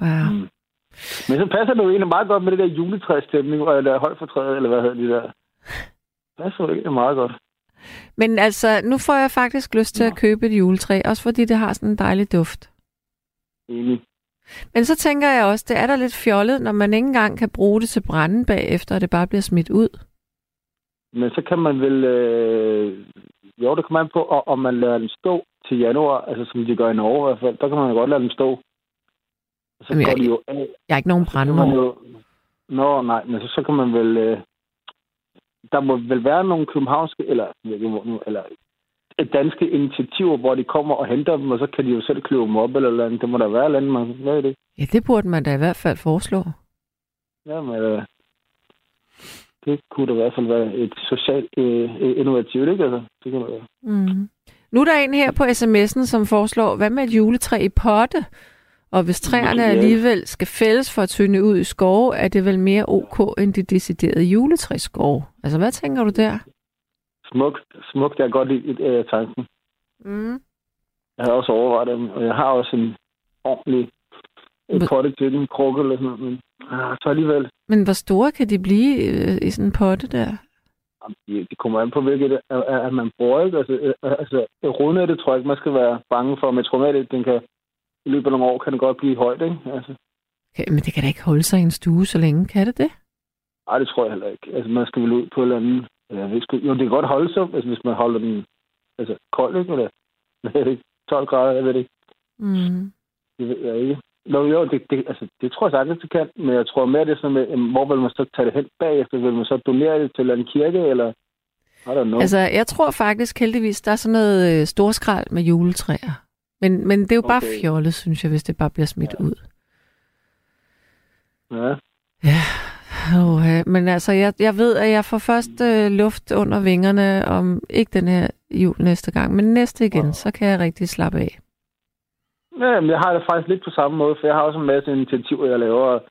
ja. Mm. Men så passer det jo egentlig meget godt med det der juletræsstemning, eller højt for træet, eller hvad hedder det der. Det passer jo egentlig meget godt. Men altså, nu får jeg faktisk lyst til Nå. at købe et juletræ, også fordi det har sådan en dejlig duft. Enig. Men så tænker jeg også, det er da lidt fjollet, når man ikke engang kan bruge det til brænde bagefter, og det bare bliver smidt ud. Men så kan man vel... Øh, Jo, det kommer an på, og- om man lader den stå til januar, altså som de gør i Norge i hvert fald, der kan man jo godt lade den stå. Og så Jamen, går jeg- de jo af. Jeg er ikke nogen brandmor. jo... Nå, nej, men så, så kan man vel... Øh... Der må vel være nogle københavnske, eller, eller danske initiativer, hvor de kommer og henter dem, og så kan de jo selv kløve dem op, eller, andet. Det må der være, eller andet, man er det? Ja, det burde man da i hvert fald foreslå. Jamen, øh, det kunne da i hvert fald være et socialt øh, innovativt, ikke? Altså, det kunne det være. Mm. Nu er der en her på sms'en, som foreslår, hvad med et juletræ i potte? Og hvis træerne Ja. alligevel skal fældes for at tynde ud i skove, er det vel mere ok end de deciderede juletræskove? Altså, hvad tænker du der? Smukt, smukt, jeg er godt i øh, tanken. Mm. Jeg har også overvejet dem, og jeg har også en ordentlig en Men- potte til den, krukke eller sådan noget, men ah, så alligevel, Men hvor store kan de blive øh, i sådan en potte der? det, det kommer an på, hvilket at, at, at man bruger, ikke? Altså, øh, altså rodnettet tror jeg ikke, man skal være bange for, men tromatet, den kan, i løbet af nogle år, kan det godt blive højt, ikke? Altså, Okay, men det kan da ikke holde sig i en stue så længe, kan det det? ej, det tror jeg heller ikke. Altså, man skal vel ud på et eller andet, jeg ved sgu, jo, det kan godt holde sig, altså, hvis man holder den, altså, kold, ikke? Eller, jeg ved det ikke, 12 grader, jeg ved det ikke. Mm. Det ved jeg ikke. Nå, jo, det, det, altså, det tror jeg sagtens, det kan, men jeg tror mere, det er sådan med, hvor vil man så tage det hen bagefter? Vil man så donere det til en kirke, eller? I don't know. Altså, jeg tror faktisk heldigvis, der er sådan noget øh, storskrald med juletræer. Men, men det er jo bare Okay. fjollet, synes jeg, hvis det bare bliver smidt Ja. ud. ja. Oh, men altså, jeg, jeg ved, at jeg får først øh, luft under vingerne om ikke den her jul næste gang, men næste igen, Ja. så kan jeg rigtig slappe af. ja men jeg har det faktisk lidt på samme måde, for jeg har også en masse initiativer, jeg laver, og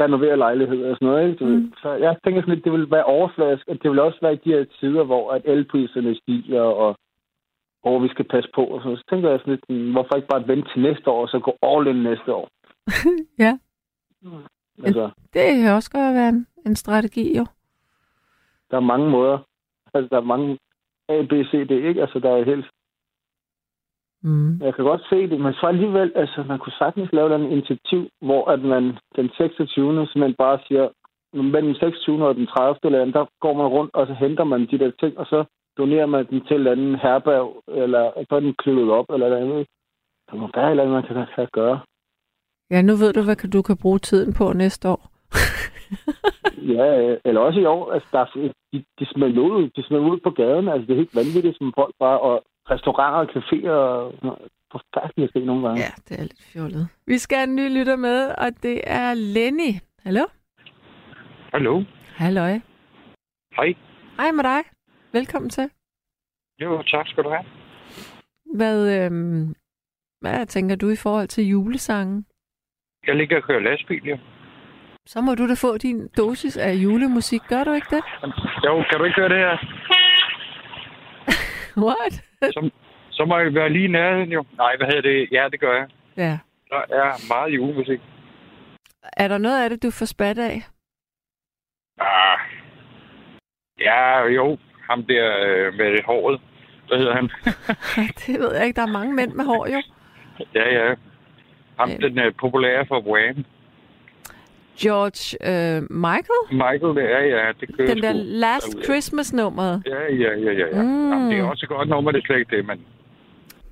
renoverer lejligheder og sådan noget. Ikke? Mm. Så jeg tænker sådan lidt, det vil være overfladisk, at det vil også være i de her tider, hvor at elpriserne stiger, og hvor vi skal passe på. Og sådan. Så tænker jeg sådan lidt, hmm, hvorfor ikke bare vente til næste år, og så gå all in næste år? ja, Altså, det kan også godt være en, en strategi, jo. der er mange måder. Altså, der er mange A, B, C, D, ikke? Altså, der er helt... Mm. Jeg kan godt se det, men så alligevel, altså, man kunne sagtens lave et initiativ, hvor at man den 26. simpelthen bare siger, mellem den 26. og den 30. eller andet, der går man rundt, og så henter man de der ting, og så donerer man dem til en eller anden herberg, eller så er den kløvet op, eller noget andet. Der må være et eller andet, man kan, kan gøre. Ja, nu ved du, hvad kan- du kan bruge tiden på næste år. Ja, eller også i år, altså, der er, de, de smelter ud, de smelter ud på gaden, altså det er helt vanvittigt, som folk bare, og restauranter og caféer, og forfærdeligt at se nogle gange. Ja, det er lidt fjollet. Vi skal have en ny lytter med, og det er Lenny. Hallo? Hallo. Halløj. Hej. Hej med dig. Velkommen til. Jo, tak skal du have. Hvad, øhm, hvad tænker du i forhold til julesangen? Jeg ligger og kører lastbil, jo. Så må du da få din dosis af julemusik, gør du ikke det? Jo, kan du ikke høre det her? What? Så, så må jeg være lige i nærheden, jo. Nej, hvad hedder det? Ja, det gør jeg. Ja. Der er meget julemusik. Er der noget af det, du får spat af? Ah. Ja, jo. Ham der øh, med håret. Hvad hedder han? det ved jeg ikke. Der er mange mænd med hår, jo. ja, ja. Ham, Øh. den øh, populære for Wham. George øh, Michael? Michael, det er ja, det kører Den der sgu Last. Christmas-nummeret. Ja, ja, ja, ja. ja. Mm. Jamen, det er også godt nummer, det er slet ikke det, men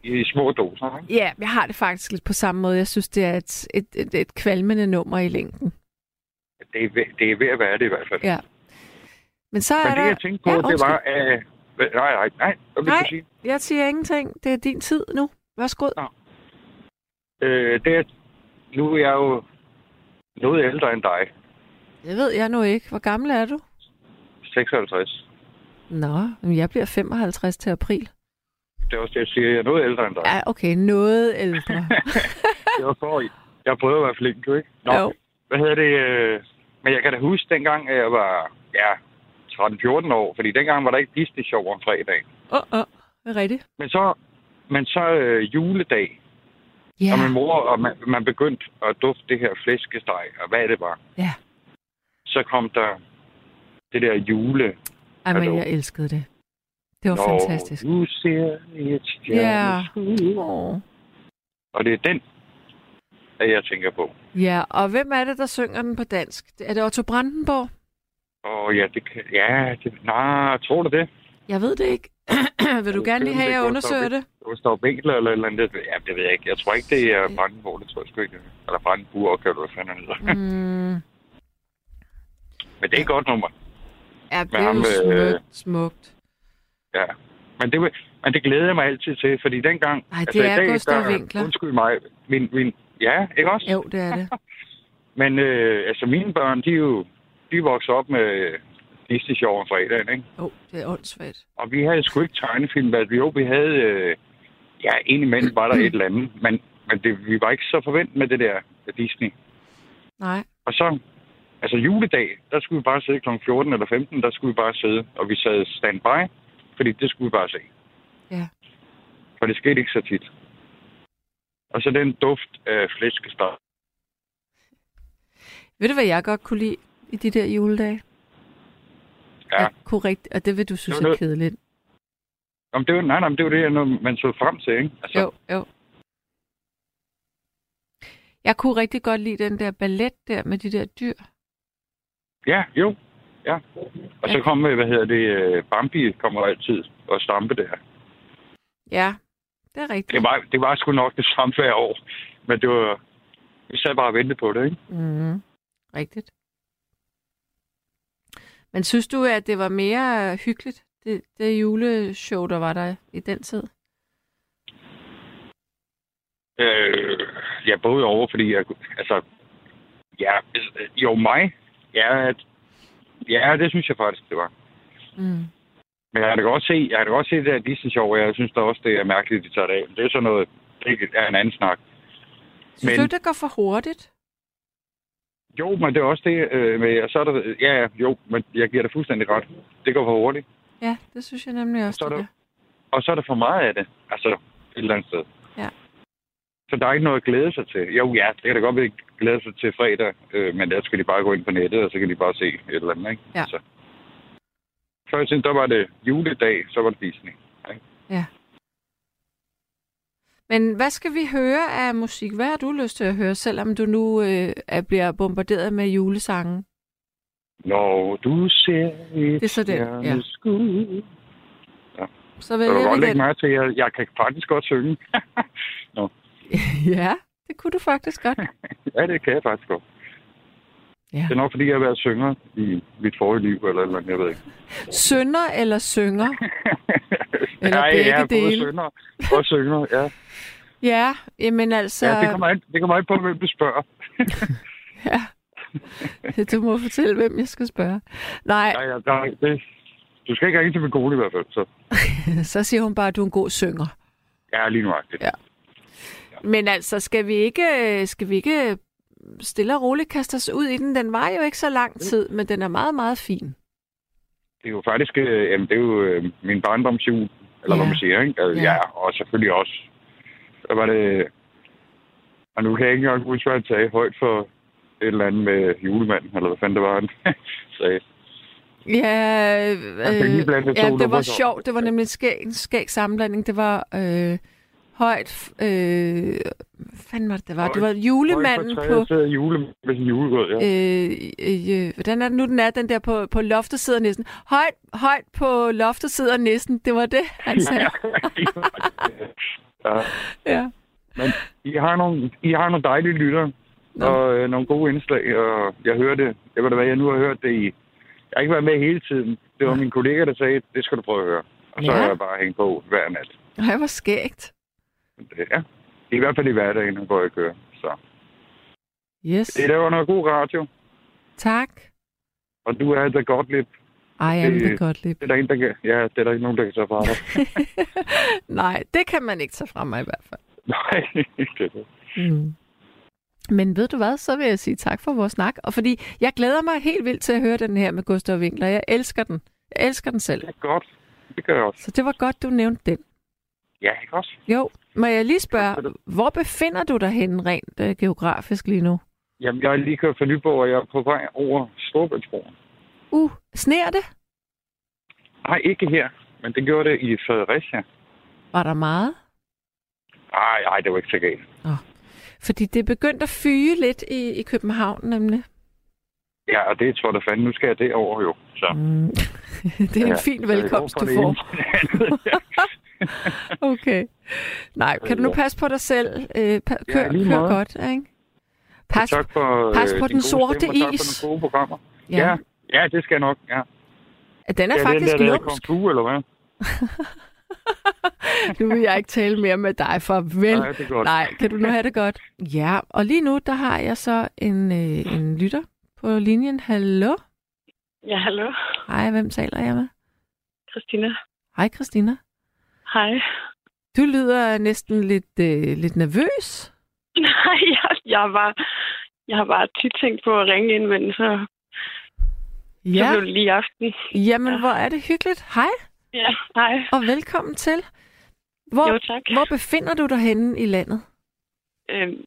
i små doser, ikke? Ja, jeg har det faktisk lidt på samme måde. Jeg synes, det er et, et, et, et kvalmende nummer i længden. Det er, det er ved at være det i hvert fald. Ja. Men så er Men det, der... jeg tænkte på, Ja, det var... Øh, nej, nej, nej. Vil Nej. sige? Jeg siger ingenting. Det er din tid nu. Værsgo. Øh, det er, nu er jeg jo noget ældre end dig. Det ved jeg nu ikke. Hvor gammel er du? 56. Nå, men jeg bliver 55 til april. Det er også det, jeg siger. Jeg er noget ældre end dig. Ja, okay. Noget ældre. Det var for, jeg prøvede at være flink, jo ikke? Nå, Jo. hvad hedder det? Øh, men jeg kan da huske dengang, at jeg var ja, 13-14 år. Fordi dengang var der ikke Disney-show om fredagen. Åh, oh, åh. Oh. Det er rigtigt. Men så, men så øh, juledag, Ja. og min mor, og man, man begyndte at dufte det her flæskesteg, og hvad det var. Ja. Så kom der det der jule. Ej, men jeg elskede det. Det var Når fantastisk. du ser et Ja. stjerneskud. Åh. Og det er den, at jeg tænker på. Ja, og hvem er det, der synger den på dansk? Er det Otto Brandenborg? Og ja, det kan... Ja, det, nej, tror du det? Jeg ved det ikke. Vil du gerne lige have, at jeg undersøger det? Gustav Winkler eller et eller andet. Ja, det ved jeg ikke. Jeg tror ikke, det er Brandenborg, det tror jeg sgu ikke. Eller Brandenburg, kan du han hedder. Mm, Men det er et godt nummer. ja, det er ham, jo øh, smukt, smukt. Ja. Men det, men det glæder jeg mig altid til, fordi dengang... Ej, det er Gustav der- Winkler. Undskyld mig. Min, min, ja, ikke også? Jo, det er det. Men øh, altså, mine børn, de er jo de vokser op med Disney Show om fredagen, ikke? Jo, det er åndssvagt. Og vi havde sgu ikke tegnefilm. Altså, jo, vi havde... Øh, ja, indimellem var der et eller andet. Men, men det, vi var ikke så forventet med det der Disney. Nej. Og så... Altså juledag, der skulle vi bare sidde kl. 14 eller 15, der skulle vi bare sidde. Og vi sad standby, fordi det skulle vi bare se. Ja. For det skete ikke så tit. Og så den duft af flæskesteg. Ved du, hvad jeg godt kunne lide i de der juledage? Ja. Kunne rigt... Og det vil du synes Det er kedeligt. Om det var, nej, nej, det var det, når man så frem til, ikke? Altså, Jo, jo. Jeg kunne rigtig godt lide den der ballet der med de der dyr. Ja, jo. Ja. Og så Ja. kom, øh, hvad hedder det, øh, Bambi kommer altid og stampe der. Ja, det er rigtigt. Det var, det var sgu nok det samme hver år. Men det var, vi sad bare og ventede på det, ikke? Mm, rigtigt. Men synes du, at det var mere hyggeligt, det, det juleshow, der var der i den tid? Øh, ja, både over, fordi jeg, altså, ja, øh, jo mig, ja, at, ja, det synes jeg faktisk, det var. Mm. Men jeg kan godt se, jeg kan godt se det der Disney Show, og jeg synes da også, det er mærkeligt, de tager det af. Det er sådan noget, det er en anden snak. Synes Men- du, det går for hurtigt? Jo, men det er også det øh, med, og så er der, ja, ja, jo, men jeg giver dig fuldstændig ret. Det går for hurtigt. Ja, det synes jeg nemlig også, Så er det der-. Og så er der for meget af det, altså et eller andet sted. Ja. Så der er ikke noget at glæde sig til. Jo, ja, det kan da godt være, glæde sig til fredag, øh, men der skal de bare gå ind på nettet, og så kan de bare se et eller andet, ikke? Ja. Så. Før i tiden, der var det juledag, så var det Disney. Men hvad skal vi høre af musik? Hvad har du lyst til at høre, selvom du nu øh, er, bliver bombarderet med julesange? Når du ser et Det er så den, ja. stjerneskud. Så Så du vælger kan godt vi lægge mærke til, jeg, jeg kan faktisk godt synge. ja, det kunne du faktisk godt. ja, det kan jeg faktisk godt. Ja. Det er nok, fordi jeg har været synger i mit forrige liv, eller eller andet, jeg ved ikke. Synger eller synger? Eller Nej, begge ja, både dele. synger og synger, ja. Ja, jamen altså... ja det, kommer an, det kommer an på, hvem du spørger. Ja. Du må fortælle, hvem jeg skal spørge. Nej, Ja, ja, der, det, du skal ikke ringe til min kone i hvert fald, så så siger hun bare, at du er en god synger. ja, lige nu Ja. Men altså, skal vi ikke, skal vi ikke stille og roligt kaste os ud i den? Den var jo ikke så lang tid, men den er meget, meget fin. Det er jo faktisk, øh, jamen, det er jo øh, min barndomsjul, eller Ja. hvad man siger, ikke? Altså, Ja. ja. og selvfølgelig også. Der var det... Og nu kan jeg ikke engang huske, hvad han sagde højt for et eller andet med julemanden, eller hvad fanden det var, han sagde. Ja, øh, ja det var sjovt. Det var nemlig en skæg, skæg sammenblanding. Det var øh, højt... Øh, hvad fanden var det, det var? Det var julemanden Højt på... på... Julemand med sin ja. Øh, øh, øh, hvordan er det nu, den er, den der på, på loftet sidder næsten. Højt, højt på loftet sidder næsten. Det var det, han sagde. ja. Ja. I har nogle, I har nogle dejlige lyttere, Nå. og øh, nogle gode indslag, og jeg hører det. Jeg ved da hvad, jeg nu har hørt det i... Jeg har ikke været med hele tiden. Det var min kollega, der sagde, det skal du prøve at høre. Og så Ja. har jeg bare hængt på hver nat. Ej, hvor skægt. Det, ja. I hvert fald i hverdagen, hvor jeg kører. Så. Yes. Det laver noget god radio, Tak. og du er da godt lidt. Ej, jamen, det er godt lidt. Det er der, en, der kan, ja, det er der ikke nogen, der kan tage fra dig. Nej, det kan man ikke tage fra mig i hvert fald. Nej, det er det. Mm. Men ved du hvad, så vil jeg sige tak for vores snak. Og fordi jeg glæder mig helt vildt til at høre den her med Gustav Winkler. Jeg elsker den. Jeg elsker den selv. Det er godt. Det gør jeg også. Så det var godt, du nævnte den. Ja, ikke også? Jo, må jeg lige spørge, hvor befinder du dig henne rent øh, geografisk lige nu? Jamen, jeg er lige kørt fra Nyborg, og jeg er på vej over Storbritannien. Uh, sner det? Nej, ikke her, men det gjorde det i Fredericia. Var der meget? Ej, ej, det var ikke så galt. Fordi det er begyndt at fyge lidt i, i København nemlig. Ja, og det tror jeg da fanden, nu skal jeg derover jo. Så. Mm. det er en Ja, fin velkomst, du får. Ja. Okay. Nej, kan du nu Ja. passe på dig selv? Øh, pa- Ja, kør, lige kør godt, ikke? Pas, tak for, pas øh, på din den gode sorte stemme, is. Tak for nogle gode programmer. ja. Ja, ja, det skal jeg nok. Ja. Den er ja, faktisk den der, der er lumsk. fu, eller hvad? Nu vil jeg ikke tale mere med dig, for vel. Nej, er. Nej, kan du nu have det godt? Ja, og lige nu, der har jeg så en, øh, en lytter på linjen. Hallo? Ja, hallo. Hej, hvem taler jeg med? Christina. Hej, Christina. Hej. Du lyder næsten lidt, øh, lidt nervøs. Nej, jeg, jeg, var, jeg har bare tit tænkt på at ringe ind, men så, så Ja, blev det lige aften. jamen Ja. hvor er det hyggeligt. Hej, Ja, hej. og velkommen til. Hvor, Jo, tak. hvor befinder du dig henne i landet? Øhm,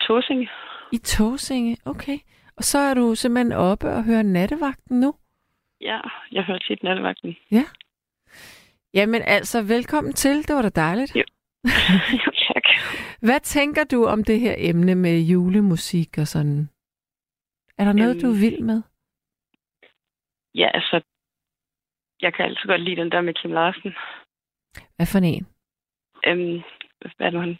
Tåsing. I Tåsinge, okay. Og så er du simpelthen oppe og hører nattevagten nu? Ja, jeg hørte tit nattevagten. Jamen altså, velkommen til. Det var da dejligt. Jo. jo, tak. Hvad tænker du om det her emne med julemusik og sådan? Er der noget, du er Øhm. vild med? Ja, altså, jeg kan altid godt lide den der med Kim Larsen. Hvad for en? Øhm, hvad er det, han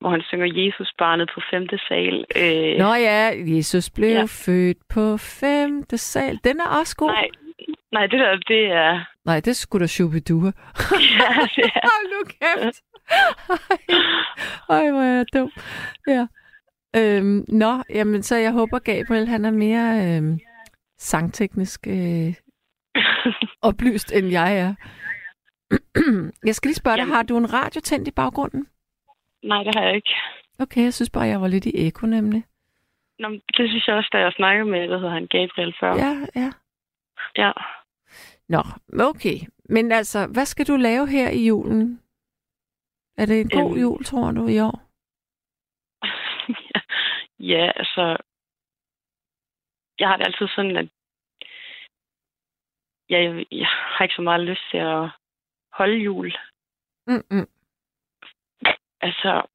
hvor han synger Jesus barnet på femte sal. Øh, Nå ja, Jesus blev Ja. født på femte sal. Den er også god. nej, nej, det der, det er... Nej, det skulle da Shubidua. Ja, det er Hold nu kæft. Ej, Ej, hvor er jeg dum. Ja. Øhm, nå, jamen så jeg håber, Gabriel han er mere øhm, sangteknisk øh, oplyst, end jeg er. jeg skal lige spørge dig, Jamen. har du en radio tændt i baggrunden? Nej, det har jeg ikke. Okay, jeg synes bare, jeg var lidt i eko nemlig. Nå, det synes jeg også, da jeg snakkede med, hvad hedder han, Gabriel før. Ja, ja. Ja. Nå, okay. Men altså, hvad skal du lave her i julen? Er det en god Øhm. jul, tror du, i år? ja, altså... Jeg har det altid sådan, at jeg, jeg har ikke så meget lyst til at holde jul. Mm-mm. Altså,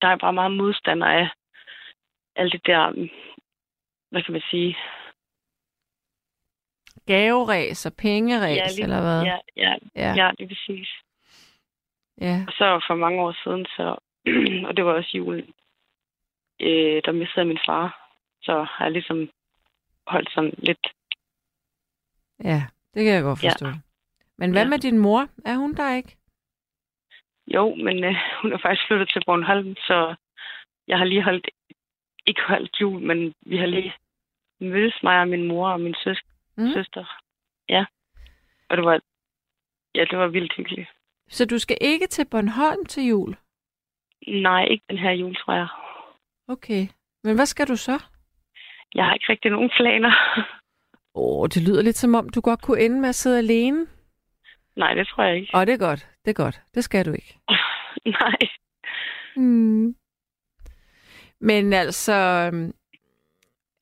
der er bare meget modstander af alt det der, hvad kan man sige? Gaveræs og pengeræs, Ja, lige- eller hvad? Ja, ja, ja. ja, det er præcis. ja. Og så for mange år siden, så, og det var også julen, øh, der mistede jeg min far. Så har jeg ligesom holdt sådan lidt... Ja, det kan jeg godt Ja. forstå. Men hvad Ja. med din mor? Er hun der ikke? Jo, men øh, hun er faktisk flyttet til Bornholm, så jeg har lige holdt... Ikke holdt jul, men vi har lige mødtes mig og min mor og min søs, Mm. søster. Ja. Og det var... Ja, det var vildt hyggeligt. Så du skal ikke til Bornholm til jul? Nej, ikke den her jul, tror jeg. Okay. Men hvad skal du så? Jeg har ikke rigtig nogen planer. Åh, oh, det lyder lidt som om, du godt kunne ende med at sidde alene. Nej, det tror jeg ikke. Åh, oh, det er godt. Det er godt. Det skal du ikke. Nej. Mm. Men altså, øhm,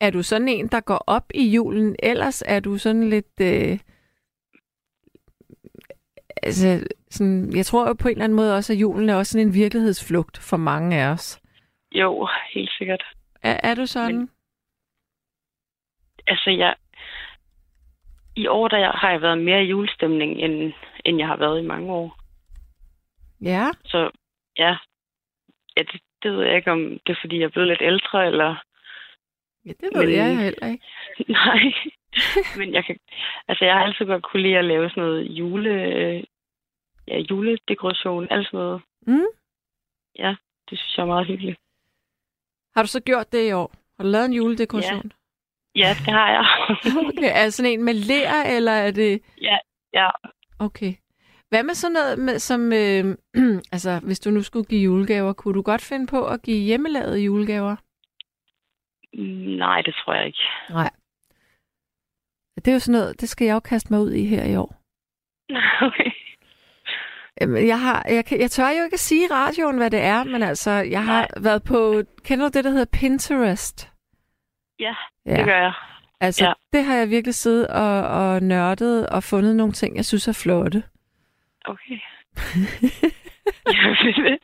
er du sådan en, der går op i julen? Ellers er du sådan lidt... Øh, altså, sådan, jeg tror jo på en eller anden måde også, at julen er også sådan en virkelighedsflugt for mange af os. Jo, helt sikkert. Er, er du sådan? Men- Altså, jeg... I år der har jeg været mere i julestemning, end, end jeg har været i mange år. Ja. Så ja, ja det, det ved jeg ikke, om det er, fordi jeg er blevet lidt ældre, eller... Ja, det ved Men- jeg heller ikke. Nej, men jeg kan... Altså, jeg har altid godt kunne lide at lave sådan noget jule... Ja, juledekoration, alt sådan noget. Mm. Ja, det synes jeg er meget hyggeligt. Har du så gjort det i år? Har du lavet en juledekoration? Ja, det har jeg. Okay, er det sådan en med lær, eller er det... ja, ja. Okay. Hvad med sådan noget, med, som... Øh, altså, hvis du nu skulle give julegaver, kunne du godt finde på at give hjemmelavede julegaver? Nej, det tror jeg ikke. Nej. Det er jo sådan noget, det skal jeg jo kaste mig ud i her i år. Okay. Jamen, Jeg, har, jeg, jeg tør jo ikke at sige i radioen, hvad det er, men altså, jeg har Nej. været på, kender du det, der hedder Pinterest? Ja, ja. det gør jeg. Altså, ja. det har jeg virkelig siddet og, og nørdet og fundet nogle ting, jeg synes er flotte. Okay. Ja, det,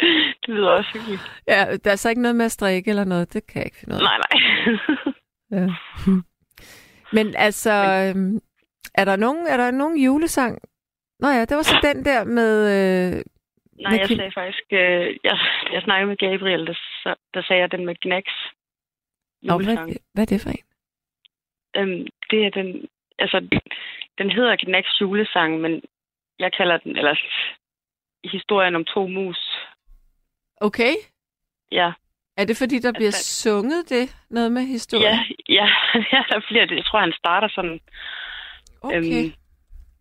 det lyder også hyggeligt. Ja, der er så ikke noget med at strikke eller noget. Det kan jeg ikke finde ud af. Nej, nej. Ja. Men altså, øhm, er der nogen, er der nogen julesang? Nå ja, det var så den der med... Øh, Nej, Med jeg sagde faktisk... Øh, jeg, jeg snakkede med Gabriel, der, der sagde jeg den med Knacks Nå, hvad, hvad er det for en? Øhm, det er den... Altså, den hedder Knacks julesang, men jeg kalder den... Eller historien om to mus. Okay. Ja, Er det fordi, der bliver Altså- sunget det? Noget med historie? ja, ja, ja der bliver det. Jeg tror, han starter sådan... Okay. Øhm,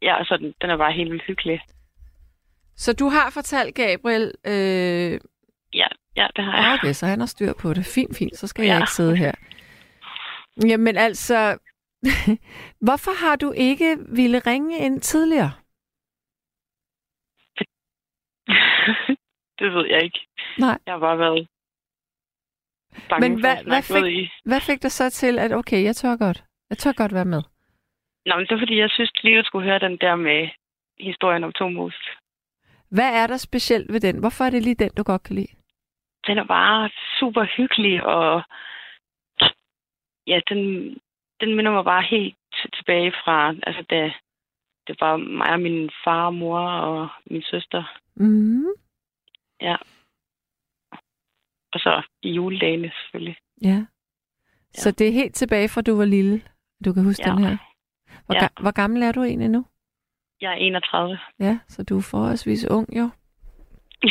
ja, så den, den er bare helt vildt hyggelig. Så du har fortalt Gabriel... Øh, Ja, ja, det har jeg. okay, så han har styr på det. Fint, fint. Så skal Ja. jeg ikke sidde her. Jamen altså... Hvorfor har du ikke ville ringe ind tidligere? det ved jeg ikke. Nej. Jeg har bare været bange Men for hvad- at hvad fik- i. Hvad fik dig så til, at okay, jeg tør godt. Jeg tør godt være med. Nå, men det er fordi, jeg synes lige, du skulle høre den der med historien om to mus. Hvad er der specielt ved den? Hvorfor er det lige den, du godt kan lide? Den er bare super hyggelig, og ja, den, den minder mig bare helt tilbage fra, altså da det var mig og min far og mor og min søster, Mm, og så i juledagene selvfølgelig. ja. Så det er helt tilbage fra, du var lille. Du kan huske Ja. den her. Hvor, Ja. ga- hvor gammel er du egentlig nu? Jeg er 31. Ja, så du er forholdsvis ung, jo.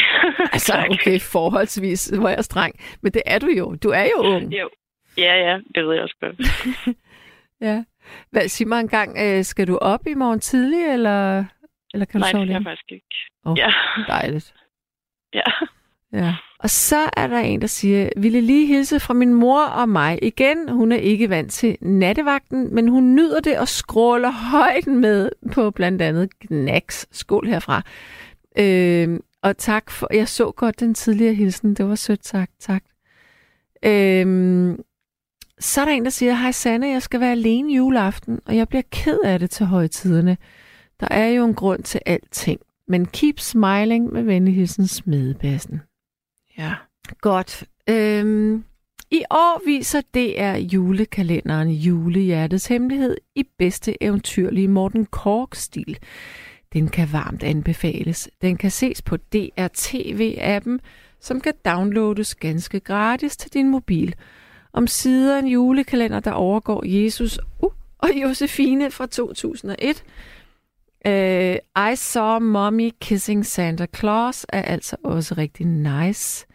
Altså, okay, forholdsvis, hvor jeg streng. Men det er du jo. Du er jo ung. Jo. Ja, ja, det ved jeg også godt. Ja. Hvad, sig mig engang, øh, skal du op i morgen tidlig, eller, eller kan du Nej, sove det kan jeg længe? faktisk ikke. Åh. Ja. Dejligt. ja. Ja. Og så er der en, der siger, ville lige hilse fra min mor og mig igen. Hun er ikke vant til nattevagten, men hun nyder det og skråler højt med på blandt andet Knacks. Skål herfra. Øh, og tak for, jeg så godt den tidligere hilsen. Det var sødt sagt. Tak. Øh, så er der en, der siger, hej Sanne, jeg skal være alene juleaften, og jeg bliver ked af det til højtiderne. Der er jo en grund til alting. Men keep smiling med venlig hilsen Smedebassen. Ja, godt. Øhm, I år viser DR julekalenderen Julehjertets Hemmelighed i bedste eventyrlige Morten Kork-stil. Den kan varmt anbefales. Den kan ses på DR TV-appen, som kan downloades ganske gratis til din mobil. Om sider en julekalender, der overgår Jesus uh, og Josefine fra 2001. Uh, I Saw Mommy Kissing Santa Claus er altså også rigtig nice.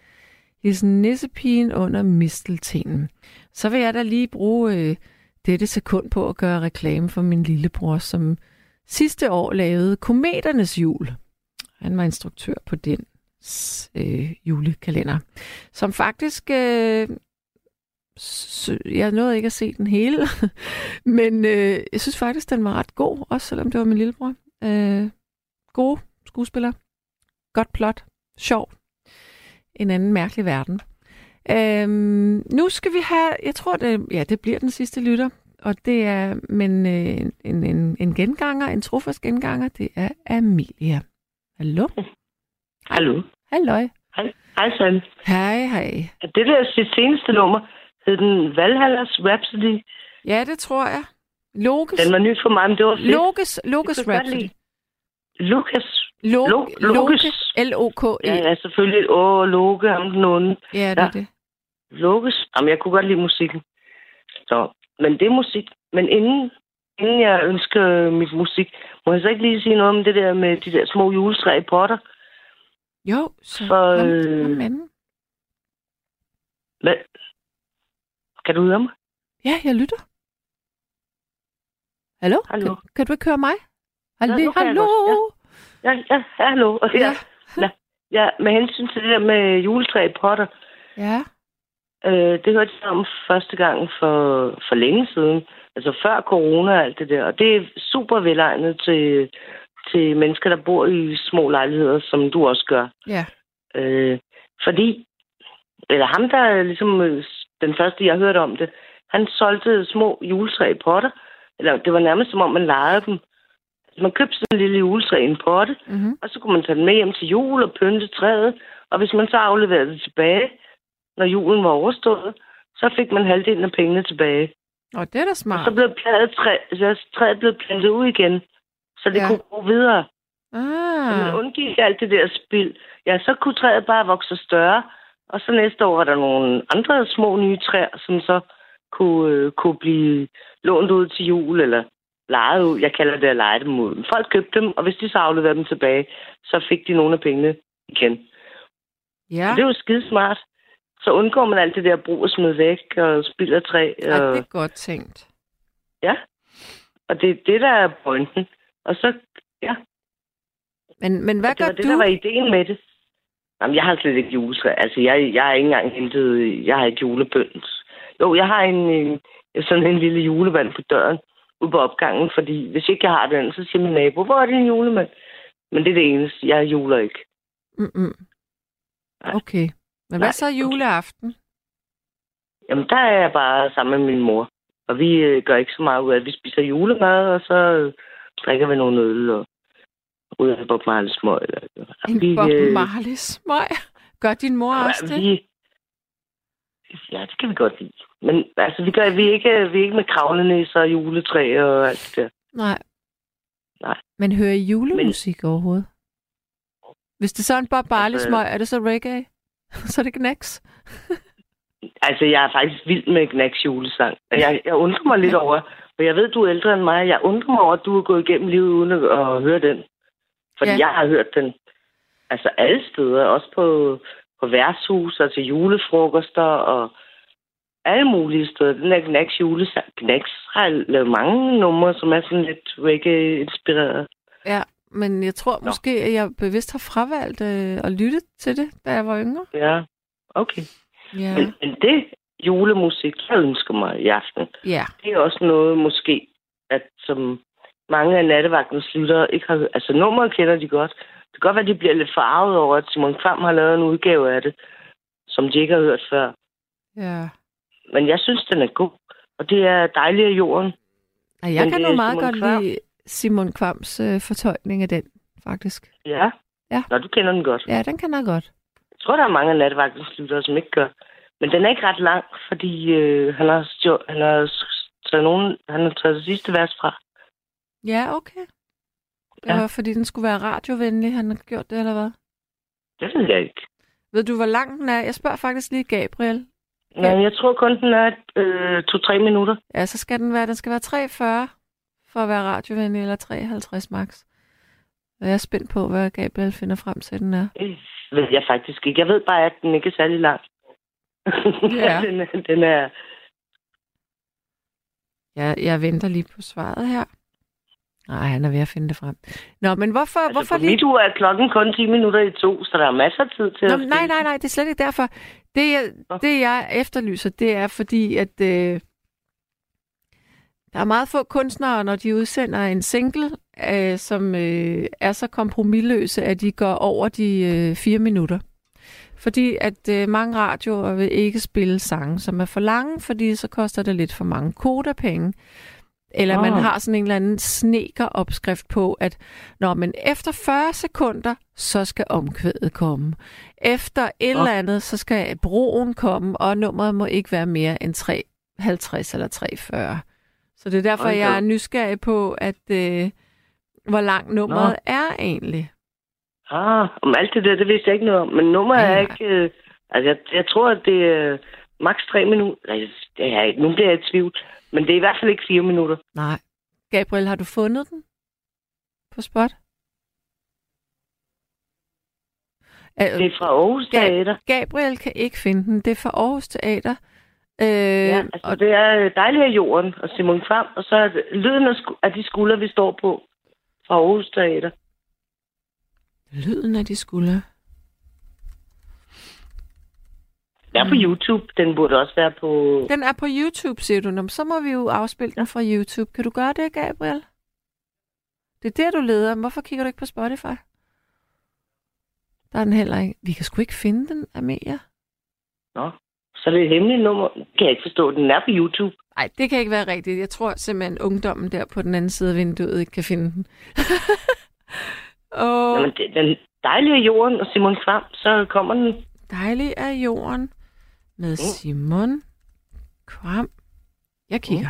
Hilsen nissepigen under misteltenen. Så vil jeg da lige bruge øh, dette sekund på at gøre reklame for min lillebror, som sidste år lavede Kometernes Jul. Han var instruktør på den øh, julekalender, som faktisk... Øh, s- jeg nåede ikke at se den hele, men øh, jeg synes faktisk, den var ret god, også selvom det var min lillebror. Øh, gode skuespiller, godt plot, sjov, en anden mærkelig verden. Øhm, nu skal vi have, jeg tror, det, ja, det bliver den sidste lytter, og det er men, øh, en, en, en genganger, en trofast genganger, det er Amelia. Hallo? Hallo. Halløj. Hej, hej Sand. Hej, hej. Er det der sit seneste nummer, hed den Valhallas Rhapsody? Ja, det tror jeg. Lokes. Den var ny for mig, men det var fedt. Lokes, Lokes Rhapsody. Lukas. Lo- Lo- Loke. Lokes. L-O-K-E. Ja, selvfølgelig. Åh, Loke, ham den onde. Ja, det er Ja. det. Lukas. Jamen, jeg kunne godt lide musikken. Så, men det er musik. Men inden, inden jeg ønsker mit musik, må jeg så ikke lige sige noget om det der med de der små juletræ i potter? Jo, så For, kom, øh, kom den. Hvad? Kan du høre mig? Ja, jeg lytter. Hallo? Hallo. Kan, kan du ikke høre mig? Hallo? jeg Hallo? godt, Ja, ja, hallo. Ja. Ja. Ja. ja, med hensyn til det der med juletræ i potter, Ja. øh, det hørte jeg om første gang for, for længe siden. Altså før corona og alt det der. Og det er super velegnet til, til mennesker, der bor i små lejligheder, som du også gør. Ja. Øh, fordi, eller ham, der er ligesom den første, jeg hørte om det, han solgte små juletræ i potter. Eller det var nærmest som om, man lejede dem. man købte sådan en lille juletræ i en potte, Mm-hmm. og så kunne man tage den med hjem til jul og pynte træet. Og hvis man så afleverede det tilbage, når julen var overstået, så fik man halvdelen af pengene tilbage. Og det er da Og smart. så blev træet, træ, så træet blev plantet ud igen, så det Ja. kunne gå videre. Så man Ah, undgik alt det der spild. Ja, så kunne træet bare vokse større, og så næste år er der nogle andre små nye træer, som så kunne, øh, kunne blive lånt ud til jul, eller lejet ud. Jeg kalder det at lege dem ud. Folk købte dem, og hvis de så afleverede dem tilbage, så fik de nogle af pengene igen. ja. Og det er jo skide smart. Så undgår man alt det der brug og smid væk, og spild af træ. Og, det er godt tænkt. Ja, og det er det, der er pointen. Og så, ja, Men, men hvad og det gør var det, du? der var ideen med det. Jamen, jeg har slet ikke juletræ. Altså, jeg, jeg har ikke engang hentet... Jeg har ikke julebønd. Jo, jeg har en, en, sådan en lille julemand på døren ude på opgangen, fordi hvis ikke jeg har den, så siger min nabo, hvor er din julemand? Men det er det eneste. Jeg juler ikke. Mm-mm. Okay. Men hvad Nej, så okay. juleaften? Jamen, der er jeg bare sammen med min mor. Og vi øh, gør ikke så meget ud af, at vi spiser julemad, og så øh, drikker vi nogle øl og ryger en Bob Marley smøg. En vi, Bob øh, Marley smøg. Gør din mor også det? Vi, ja, det kan vi godt lide. Men altså, vi, gør, vi, er ikke, vi er ikke med kravlenæsser og juletræ og alt det der. Nej. Nej. Men hører I julemusik Men... overhovedet? Hvis det er sådan Bob Marley Altså- smøg, er det så reggae? så er det knæks? Altså, jeg er faktisk vild med Knacks julesang. Jeg, jeg undrer mig lidt over, for jeg ved, du er ældre end mig. Jeg undrer mig over, at du er gået igennem livet uden at, at høre den. Fordi Ja. jeg har hørt den altså alle steder. Også på, på værtshus og til julefrokoster og alle mulige steder. Den der Knacks julesang. Knacks har lavet mange numre, som er sådan lidt reggae-inspireret. Ja, men jeg tror måske, at jeg bevidst har fravalgt øh, at lytte til det, da jeg var yngre. Ja, okay. Ja. Men, men det julemusik, jeg ønsker mig i aften, Ja. det er også noget måske, at som mange af nattevagtens lyttere ikke har. Altså nummeret kender de godt. Det kan godt være, at de bliver lidt farvet over, at Simon Kvam har lavet en udgave af det, som de ikke har hørt før. Ja. Men jeg synes, den er god. Og det er dejligt af jorden. Ej, jeg Men kan nu meget Simon godt Kvam. lide Simon Kvams øh, fortolkning af den, faktisk. Ja. Ja. Nå, du kender den godt. Ja, den kan jeg godt. Jeg tror, der er mange af nattevagtens lyttere, som ikke gør. Men den er ikke ret lang, fordi øh, han har, stjå- han har taget nogen, han har taget det sidste vers fra. Ja, okay. Det Ja. var, fordi den skulle være radiovenlig, han har gjort det, eller hvad? Det ved jeg ikke. Ved du, hvor lang den er? Jeg spørger faktisk lige Gabriel. Men jeg tror kun, den er øh, to-tre minutter. Ja, så skal den være, den skal være 43 for at være radiovenlig, eller 53 max. Og jeg er spændt på, hvad Gabriel finder frem til, den er. Det ved jeg faktisk ikke. Jeg ved bare, at den ikke er særlig lang. Ja. den, den er... Jeg, jeg venter lige på svaret her. Nej, han er ved at finde det frem. Nå, men hvorfor, Altså, hvorfor på lige... mit ur er klokken kun 10 minutter i to, så der er masser af tid til Nå, at nej, spille. nej, nej, det er slet ikke derfor. Det, jeg, det, jeg efterlyser, det er fordi, at øh, der er meget få kunstnere, når de udsender en single, øh, som øh, er så kompromilløse, at de går over de øh, fire minutter. Fordi at øh, mange radioer vil ikke spille sange, som er for lange, fordi så koster det lidt for mange kodapenge. Eller man Ah. har sådan en eller anden sneker-opskrift på, at når man efter 40 sekunder, så skal omkvædet komme. Efter et eller andet, så skal broen komme, og nummeret må ikke være mere end 350 eller 340. Så det er derfor, da jeg er nysgerrig på, at øh, hvor langt nummeret er egentlig. Ah, om alt det der, det vidste jeg ikke noget om. Men nummer Nej, er ikke... Øh, altså, jeg, jeg tror, at det er maks tre minutter. Det er. Nu bliver jeg i tvivl. Men det er i hvert fald ikke fire minutter. Nej. Gabriel, har du fundet den på spot? Det er fra Aarhus. Teater. Gabriel kan ikke finde den. Det er fra Aarhus Teater. Øh, Ja, altså, og det er øh, dejligt af jorden og Simon Kvam, og så er det lyden af, sku- af de skuldre, vi står på fra Aarhus Teater. lyden af de skuldre. Den er på YouTube. Den burde også være på... Den er på YouTube, siger du. Nå, så må vi jo afspille den fra YouTube. Kan du gøre det, Gabriel? Det er der, du leder. Hvorfor kigger du ikke på Spotify? Der er den heller ikke. Vi kan sgu ikke finde den, Amelia. Nå, så er det et hemmeligt nummer. Kan jeg ikke forstå. Den er på YouTube. Nej, det kan ikke være rigtigt. Jeg tror simpelthen, ungdommen der på den anden side af vinduet ikke kan finde den. og Jamen, det, den dejlige jorden og Simon Kvam, så kommer den. dejlig er jorden med Simon Kvam. Jeg kigger.